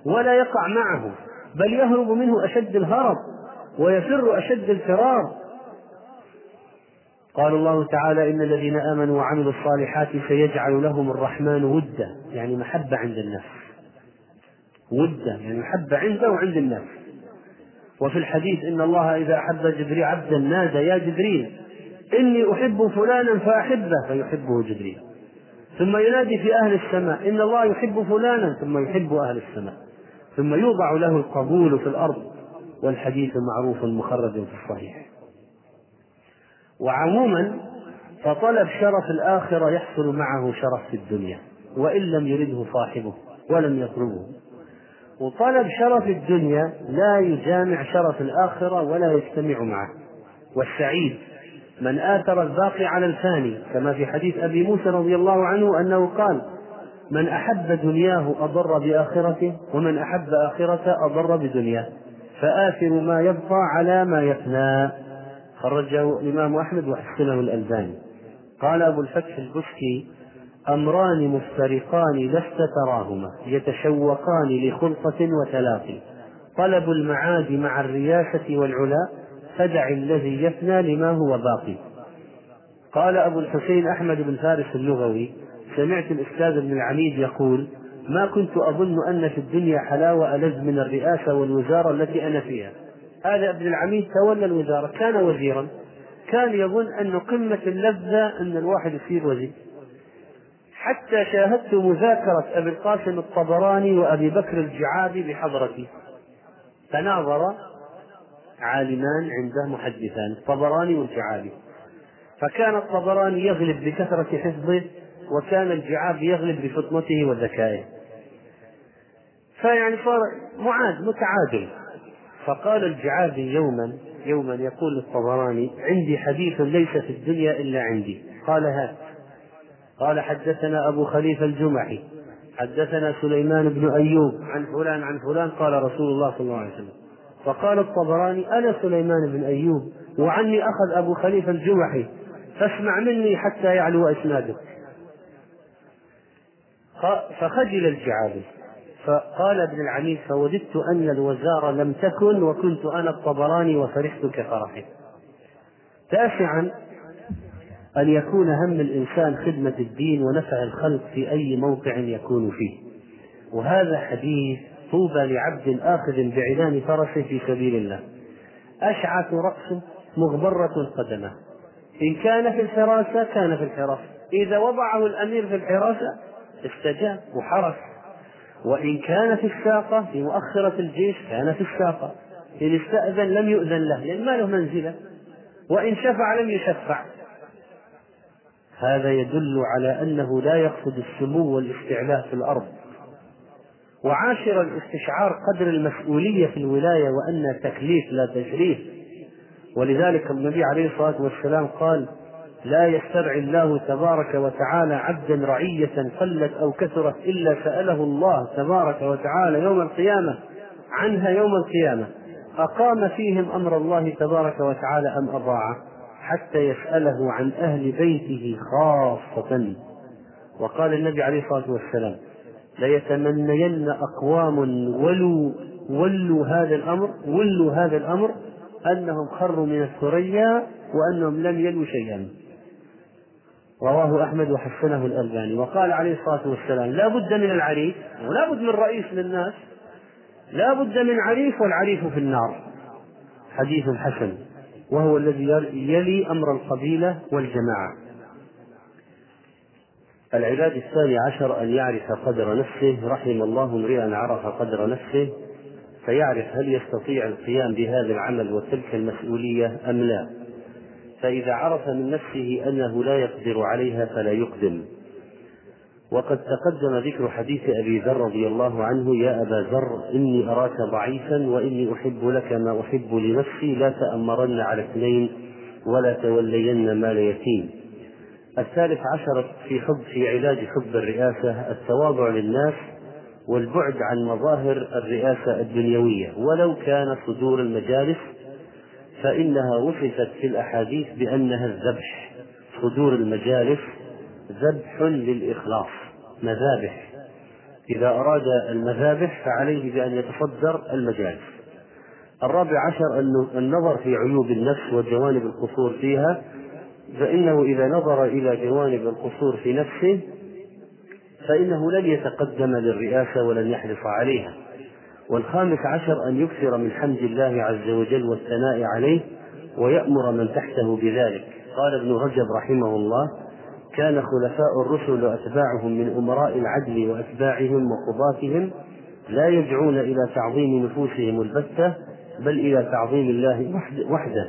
ولا يقع معه بل يهرب منه أشد الهرب ويفر أشد الفرار. قال الله تعالى إن الذين آمنوا وعملوا الصالحات سيجعل لهم الرحمن ودا يعني محبة عند الناس. ودا يعني محبة عنده وعند الناس. وفي الحديث إن الله إذا أحب جبريل عبدا نادى يا جبريل إني أحب فلانا فأحبه فيحبه جبريل. ثم ينادي في أهل السماء إن الله يحب فلانا ثم يحب أهل السماء. ثم يوضع له القبول في الأرض والحديث معروف مخرج في الصحيح. وعموما فطلب شرف الآخرة يحصل معه شرف في الدنيا وإن لم يرده صاحبه ولم يطلبه. وطلب شرف الدنيا لا يجامع شرف الآخرة ولا يجتمع معه. والسعيد من آثر الباقي على الفاني كما في حديث أبي موسى رضي الله عنه أنه قال من أحب دنياه أضر بآخرته ومن أحب آخرته أضر بدنياه. فآثر ما يبقى على ما يفنى. خرجه الإمام أحمد وحسنه الألباني. قال أبو الفتح البشكي أمران مفترقان لست تراهما يتشوقان لخلطة وتلاقي. طلب المعاد مع الرياسة والعلا فدع الذي يفنى لما هو باقي. قال أبو الحسين أحمد بن فارس اللغوي سمعت الأستاذ ابن العميد يقول ما كنت أظن أن في الدنيا حلاوة ألذ من الرئاسة والوزارة التي أنا فيها. هذا ابن العميد تولى الوزارة كان وزيرا. كان يظن أن قمة اللذة أن الواحد يصير وزير. حتى شاهدت مذاكرة أبي القاسم الطبراني وأبي بكر الجعابي بحضرتي. تناظر عالمان عنده محدثان الطبراني والجعابي فكان الطبراني يغلب بكثرة حفظه وكان الجعابي يغلب بفطنته وذكائه. فيعني صار معاد متعادل. فقال الجعابي يوما يوما يقول للطبراني عندي حديث ليس في الدنيا إلا عندي. قال هات. قال حدثنا أبو خليفة الجمحي حدثنا سليمان بن أيوب عن فلان عن فلان. قال رسول الله صلى الله عليه وسلم. فقال الطبراني أنا سليمان بن أيوب وعني أخذ أبو خليفة الجمحي فاسمع مني حتى يعلو إسنادك فخجل الجعابي فقال ابن العميد فوددت أن الوزارة لم تكن وكنت أنا الطبراني وفرحت كفرحه تاسعا أن يكون هم الإنسان خدمة الدين ونفع الخلق في أي موقع يكون فيه. وهذا حديث طوبى لعبد آخذ بعلان فرسه في سبيل الله. أشعث رأسه مغبرة قدمه. إن كان في الحراسة كان في الحراسة إذا وضعه الأمير في الحراسة استجاب وحرس. وإن كان في الساقة في مؤخرة الجيش كان في الساقة إن استأذن لم يؤذن له لأن ما له منزلة. وإن شفع لم يشفع. هذا يدل على أنه لا يقصد السمو والاستعلاء في الأرض. وعاشر الاستشعار قدر المسؤولية في الولاية وأن تكليف لا تشريف ولذلك النبي عليه الصلاة والسلام قال لا يسترعي الله تبارك وتعالى عبدا رعية قلت أو كثرت إلا سأله الله تبارك وتعالى يوم القيامة عنها يوم القيامة. أقام فيهم أمر الله تبارك وتعالى أم أضاعه حتى يسأله عن أهل بيته خاصة. وقال النبي عليه الصلاة والسلام ليتمنين أقوام ولوا ولوا هذا الأمر ولوا هذا الأمر أنهم خروا من الثريا وأنهم لم يلوا شيئا. رواه أحمد وحسنه الألباني. وقال عليه الصلاة والسلام لا بد من العريف ولا بد من رئيس للناس لا بد من عريف والعريف في النار. حديث حسن. وهو الذي يلي أمر القبيلة والجماعة. العباد الثاني عشر أن يعرف قدر نفسه رحم الله امرئا عرف قدر نفسه فيعرف هل يستطيع القيام بهذا العمل وتلك المسؤولية أم لا. فإذا عرف من نفسه أنه لا يقدر عليها فلا يقدم. وقد تقدم ذكر حديث أبي ذر رضي الله عنه يا أبا ذر إني أراك ضعيفا وإني أحب لك ما أحب لنفسي لا تأمرن على اثنين ولا تولين مال يتيم. الثالث عشر في حب في علاج حب الرئاسة التواضع للناس والبعد عن مظاهر الرئاسة الدنيوية. ولو كان صدور المجالس فإنها وصفت في الأحاديث بأنها الذبح. صدور المجالس ذبح للإخلاص مذابح. إذا أراد المذابح فعليه بأن يتصدر المجالس. الرابع عشر النظر في عيوب النفس وجوانب القصور فيها. فإنه إذا نظر إلى جوانب القصور في نفسه فإنه لن يتقدم للرئاسة ولن يحرص عليها. والخامس عشر أن يكثر من حمد الله عز وجل والثناء عليه ويأمر من تحته بذلك. قال ابن رجب رحمه الله كان خلفاء الرسل وأتباعهم من أمراء العدل وأتباعهم وقضاتهم لا يدعون إلى تعظيم نفوسهم البتة بل إلى تعظيم الله وحده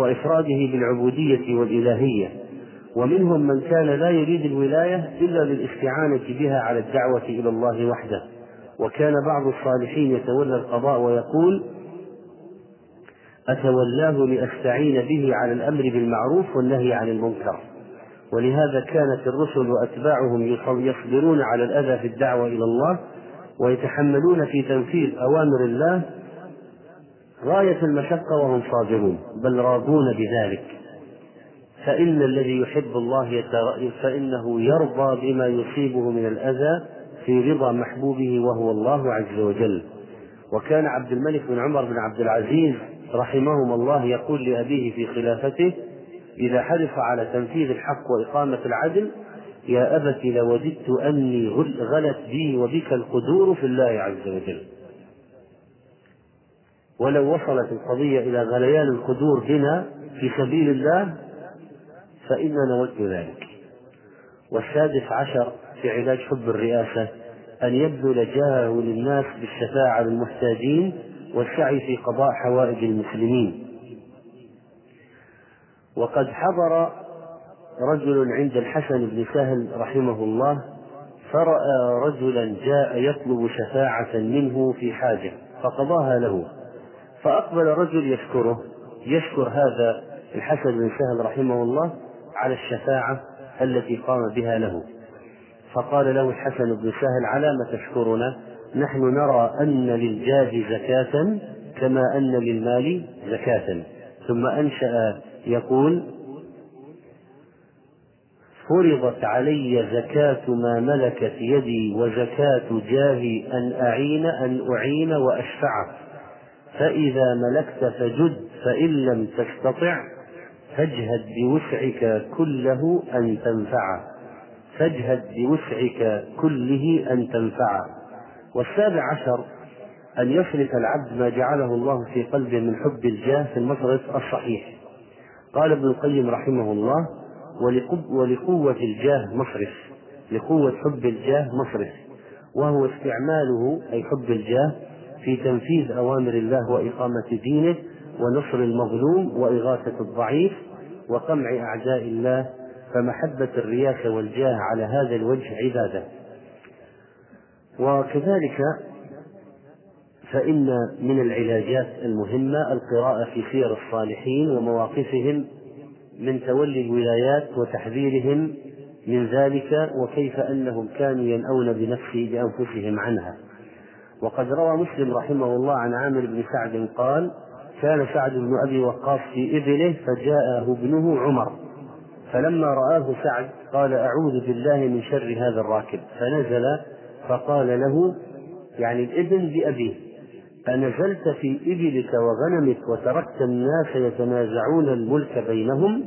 وإفراده بالعبودية والإلهية ومنهم من كان لا يريد الولاية إلا للاستعانة بها على الدعوة إلى الله وحده. وكان بعض الصالحين يتولى القضاء ويقول أتولاه لأستعين به على الأمر بالمعروف والنهي عن المنكر. ولهذا كانت الرسل وأتباعهم يصبرون على الأذى في الدعوة إلى الله ويتحملون في تنفيذ أوامر الله غاية المشقة وهم صابرون بل راضون بذلك. فإن الذي يحب الله فإنه يرضى بما يصيبه من الأذى في رضا محبوبه وهو الله عز وجل. وكان عبد الملك بن عمر بن عبد العزيز رحمهما الله يقول لأبيه في خلافته إذا حرص على تنفيذ الحق وإقامة العدل يا أبت لوددت أني غلت بي وبك القدور في الله عز وجل. ولو وصلت القضية إلى غليان القدور بنا في سبيل الله فإنا نود ذلك. والسادس عشر في علاج حب الرئاسة أن يبذل جاهه للناس بالشفاعة للمحتاجين والسعي في قضاء حوائج المسلمين. وقد حضر رجل عند الحسن بن سهل رحمه الله فرأى رجلا جاء يطلب شفاعة منه في حاجة فقضاها له. فأقبل رجل يشكره يشكر هذا الحسن بن سهل رحمه الله على الشفاعة التي قام بها له. فقال له الحسن بن سهل على ما تشكرنا نحن نرى أن للجاه زكاة كما أن للمال زكاة. ثم أنشأ يقول فرضت علي زكاة ما ملكت يدي وزكاة جاهي أن أعين أن أعين وأشفع فإذا ملكت فجد فإن لم تستطع فاجهد بوسعك كله أن تنفع. فاجهد بوسعك كله أن تنفع. والسابع عشر أن يصرف العبد ما جعله الله في قلبه من حب الجاه في المصرف الصحيح. قال ابن القيم رحمه الله ولقوة الجاه مصرف لقوة حب الجاه مصرف وهو استعماله أي حب الجاه في تنفيذ أوامر الله وإقامة دينه ونصر المظلوم وإغاثة الضعيف وقمع أعداء الله فمحبة الرياسة والجاه على هذا الوجه عبادة. وكذلك فإن من العلاجات المهمة القراءة في سير الصالحين ومواقفهم من تولي الولايات وتحذيرهم من ذلك وكيف أنهم كانوا ينأون بنفسه بأنفسهم عنها. وقد روى مسلم رحمه الله عن عامر بن سعد قال كان سعد بن أبي وقاص في إبله فجاءه ابنه عمر. فلما رآه سعد قال أعوذ بالله من شر هذا الراكب. فنزل فقال له يعني الابن بأبيه أنزلت في إبلك وغنمك وتركت الناس يتنازعون الملك بينهم؟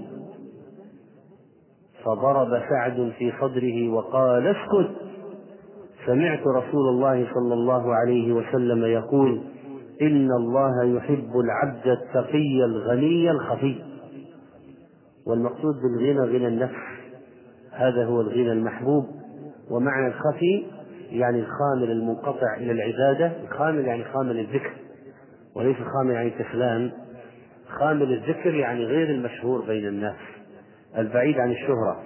فضرب سعد في صدره وقال اسكت. سمعت رسول الله صلى الله عليه وسلم يقول إن الله يحب العبد التقي الغني الخفي. والمقصود بالغنى غنى النفس. هذا هو الغنى المحبوب. ومعنى الخفي يعني الخامل المنقطع إلى العبادة الخامل يعني خامل الذكر. وليس خامل يعني كسلان خامل الذكر يعني غير المشهور بين الناس. البعيد عن الشهرة.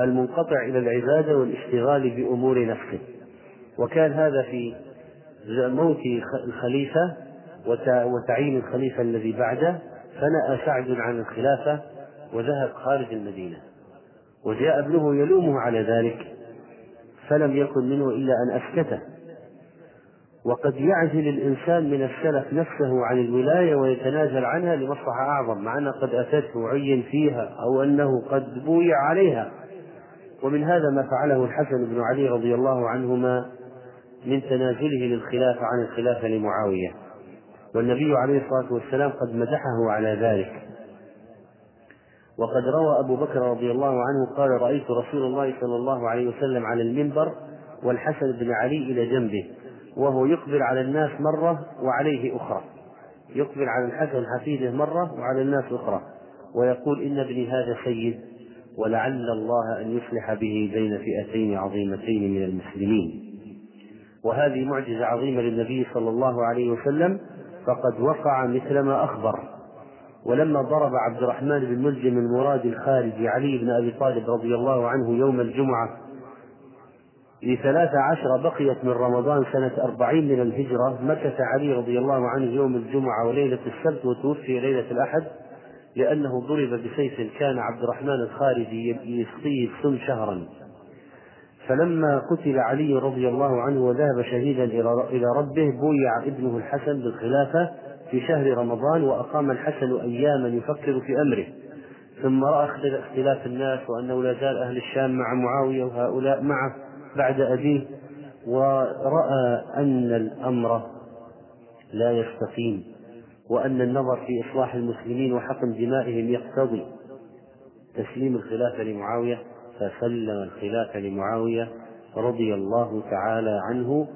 المنقطع إلى العبادة والاشتغال بأمور نفسه. وكان هذا في موت الخليفة وتعيين الخليفة الذي بعده فنأى سعد عن الخلافة وذهب خارج المدينة. وجاء ابنه يلومه على ذلك فلم يكن منه إلا أن أسكته. وقد يعزل الإنسان من السلف نفسه عن الولاية ويتنازل عنها لمصلحة أعظم مع أنها قد أتته عين فيها أو أنه قد بويع عليها. ومن هذا ما فعله الحسن بن علي رضي الله عنهما من تنازله للخلافة عن الخلافة لمعاوية. والنبي عليه الصلاة والسلام قد مدحه على ذلك. وقد روى أبو بكر رضي الله عنه قال رأيت رسول الله صلى الله عليه وسلم على المنبر والحسن بن علي إلى جنبه وهو يقبل على الناس مرة وعليه أخرى. يقبل على الحسن حفيده مرة وعلى الناس أخرى. ويقول إن ابني هذا سيد ولعل الله أن يصلح به بين فئتين عظيمتين من المسلمين. وهذه معجزة عظيمة للنبي صلى الله عليه وسلم فقد وقع مثل ما أخبر. ولما ضرب عبد الرحمن بن ملجم المراد الخارجي علي بن أبي طالب رضي الله عنه يوم الجمعة لثلاث عشر بقيت من رمضان سنة أربعين من الهجرة مكث علي رضي الله عنه يوم الجمعة وليلة السبت وتوفي ليلة الأحد لأنه ضرب بسيف كان عبد الرحمن الخارجي يسقيه السم شهرا. فلما قتل علي رضي الله عنه وذهب شهيدا إلى ربه بويع ابنه الحسن بالخلافة في شهر رمضان وأقام الحسن أياما يفكر في أمره. ثم رأى اختلاف الناس وأنه لا زال أهل الشام مع معاوية وهؤلاء معه بعد أبيه ورأى أن الأمر لا يستقيم وأن النظر في إصلاح المسلمين وحقن دمائهم يقتضي تسليم الخلافة لمعاوية. فسلم الخلافة لمعاوية رضي الله تعالى عنه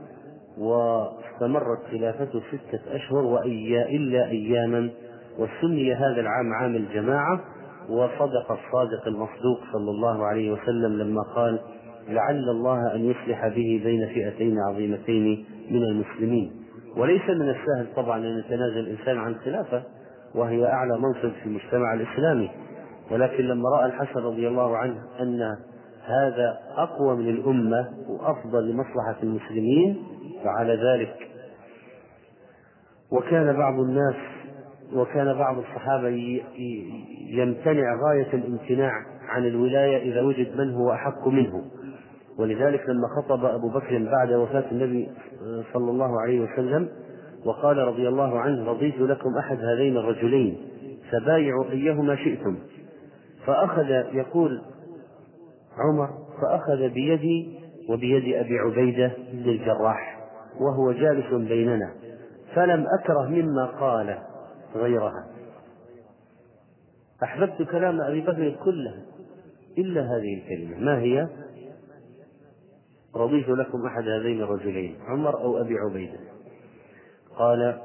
واستمرت خلافته ستة أشهر وإيا إلا أياما وسمي هذا العام عام الجماعة وصدق الصادق المصدوق صلى الله عليه وسلم لما قال لعل الله أن يصلح به بين فئتين عظيمتين من المسلمين وليس من السهل طبعا أن يتنازل الإنسان عن خلافة وهي أعلى منصب في المجتمع الإسلامي. ولكن لما رأى الحسن رضي الله عنه أن هذا أقوى من الأمة وأفضل لمصلحة المسلمين فعلى ذلك. وكان بعض الناس وكان بعض الصحابة يمتنع غاية الامتناع عن الولاية إذا وجد من هو أحق منه. ولذلك لما خطب أبو بكر بعد وفاة النبي صلى الله عليه وسلم وقال رضي الله عنه رضيت لكم أحد هذين الرجلين فبايعوا أيهما شئتم. فأخذ يقول عمر فأخذ بيدي وبيد أبي عبيدة بن الجراح وهو جالس بيننا فلم أكره مما قال غيرها. أحببت كلام أبي بكر كله إلا هذه الكلمة. ما هي؟ رضيت لكم أحد هذين الرجلين عمر أو أبي عبيدة. قال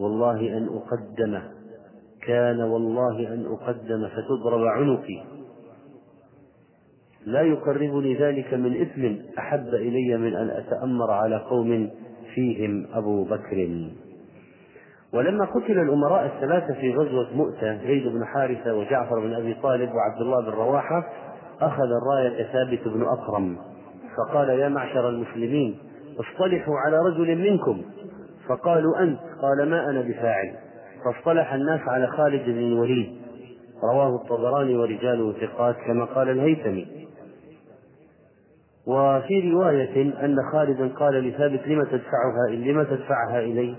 والله أن أقدم كان والله أن أقدم فتضرب عنقي. لا يقربني ذلك من إثم أحب إلي من أن أتأمر على قوم فيهم أبو بكر. ولما قتل الأمراء الثلاثة في غزوة مؤتة زيد بن حارثة وجعفر بن أبي طالب وعبد الله بن رواحة أخذ الراية ثابت بن أكرم. فقال يا معشر المسلمين اصطلحوا على رجل منكم. فقالوا أنت. قال ما أنا بفاعل. فاصطلح الناس على خالد بن الوليد رواه الطبراني ورجاله ثقات كما قال الهيثمي وفي رواية أن خالدا قال لثابت لم تدفعها لم تدفعها إلي؟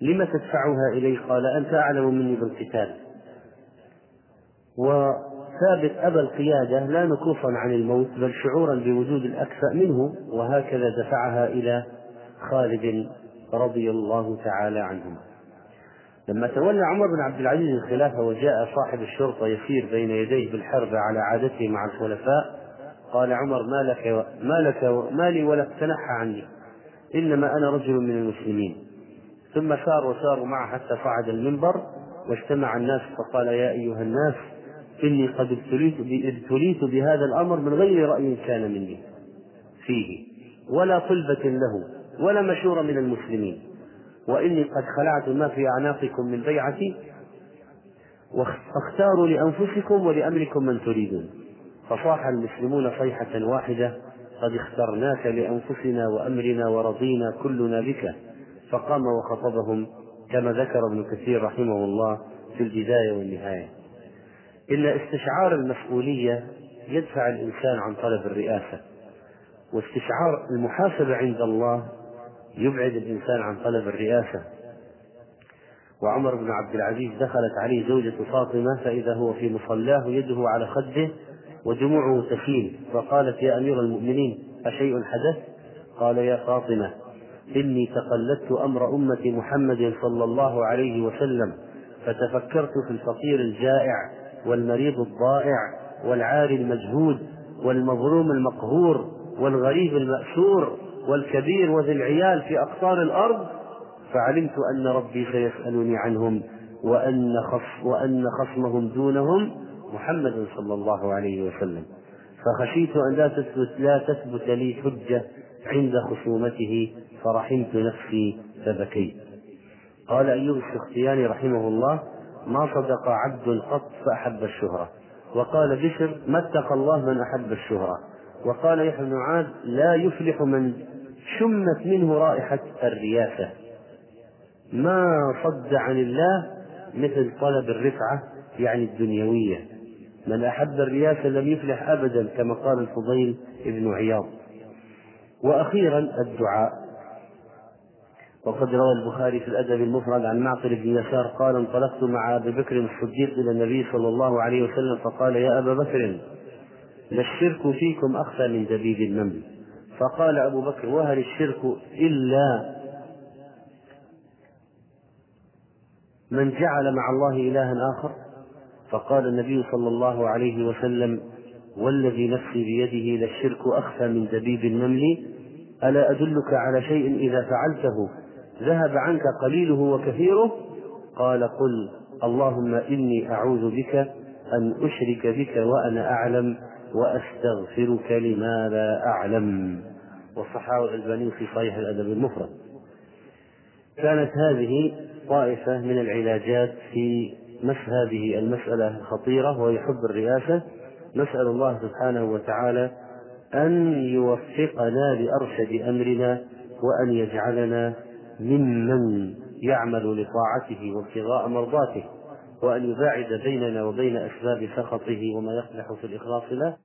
لم تدفعها إلي؟ قال أنت أعلم مني بالقتال وثابت أبى القيادة لا نكوفا عن الموت بل شعورا بوجود الأكفأ منه وهكذا دفعها إلى خالد رضي الله تعالى عنهما لما تولى عمر بن عبد العزيز الخلافة وجاء صاحب الشرطة يسير بين يديه بالحرب على عادته مع الخلفاء قال عمر ما لك ما لك ما لي ولك تنحى عني إنما أنا رجل من المسلمين. ثم سار وساروا معه حتى صعد المنبر واجتمع الناس فقال يا أيها الناس إني قد ابتليت ابتليت بهذا الأمر من غير رأي كان مني فيه ولا طلبة له ولا مشورة من المسلمين. وإني قد خلعت ما في أعناقكم من بيعتي فاختاروا لأنفسكم ولأمركم من تريدون. فصاح المسلمون صيحة واحدة قد اخترناك لأنفسنا وأمرنا ورضينا كلنا بك. فقام وخطبهم كما ذكر ابن كثير رحمه الله في البداية والنهاية. إن استشعار المسؤولية يدفع الإنسان عن طلب الرئاسة واستشعار المحاسبة عند الله يبعد الإنسان عن طلب الرئاسة وعمر بن عبد العزيز دخلت عليه زوجة فاطمة فإذا هو في مصلاه يده على خده ودموعه تسيل فقالت يا أمير المؤمنين أشيء حدث؟ قال يا فاطمة إني تقلدت أمر أمة محمد صلى الله عليه وسلم فتفكرت في الفقير الجائع والمريض الضائع والعاري المجهود والمظلوم المقهور والغريب المأسور والكبير وذي العيال في أقطار الأرض فعلمت أن ربي سيسألني عنهم وأن خص وأن خصمهم دونهم محمد صلى الله عليه وسلم. فخشيت أن لا تثبت لا تثبت لي حجة عند خصومته فرحمت نفسي فبكيت. قال أيوب السختياني رحمه الله ما صدق عبد قط فأحب الشهرة. وقال بشر ما اتقى الله من أحب الشهرة. وقال يحيى بن معاذ لا يفلح من شمت منه رائحة الرياسة. ما صد عن الله مثل طلب الرفعة يعني الدنيوية. من أحب الرياسة لم يفلح أبدا كما قال الفضيل بن عياض. وأخيرا الدعاء. وقد روى البخاري في الأدب المفرد عن معقل بن يسار قال انطلقت مع أبي بكر الصديق إلى النبي صلى الله عليه وسلم فقال يا أبا بكر للشرك فيكم أخفى من دبيب النمل. فقال أبو بكر وهل الشرك إلا من جعل مع الله إلها آخر؟ فقال النبي صلى الله عليه وسلم والذي نفسي بيده للشرك أخفى من دبيب النمل ألا أدلك على شيء إذا فعلته؟ ذهب عنك قليله وكثيره؟ قال قل اللهم إني أعوذ بك أن أشرك بك وأنا أعلم. وأستغفرك لما لا أعلم. والصحاوي الألباني في صحيح الأدب المفرد. كانت هذه طائفة من العلاجات في مس هذه المسألة الخطيرة وهي حب الرئاسة. نسأل الله سبحانه وتعالى أن يوفقنا لأرشد أمرنا وأن يجعلنا ممن يعمل لطاعته وابتغاء مرضاته. وأن يباعد بيننا وبين أسباب سخطه وما يصلح في الإخلاص له.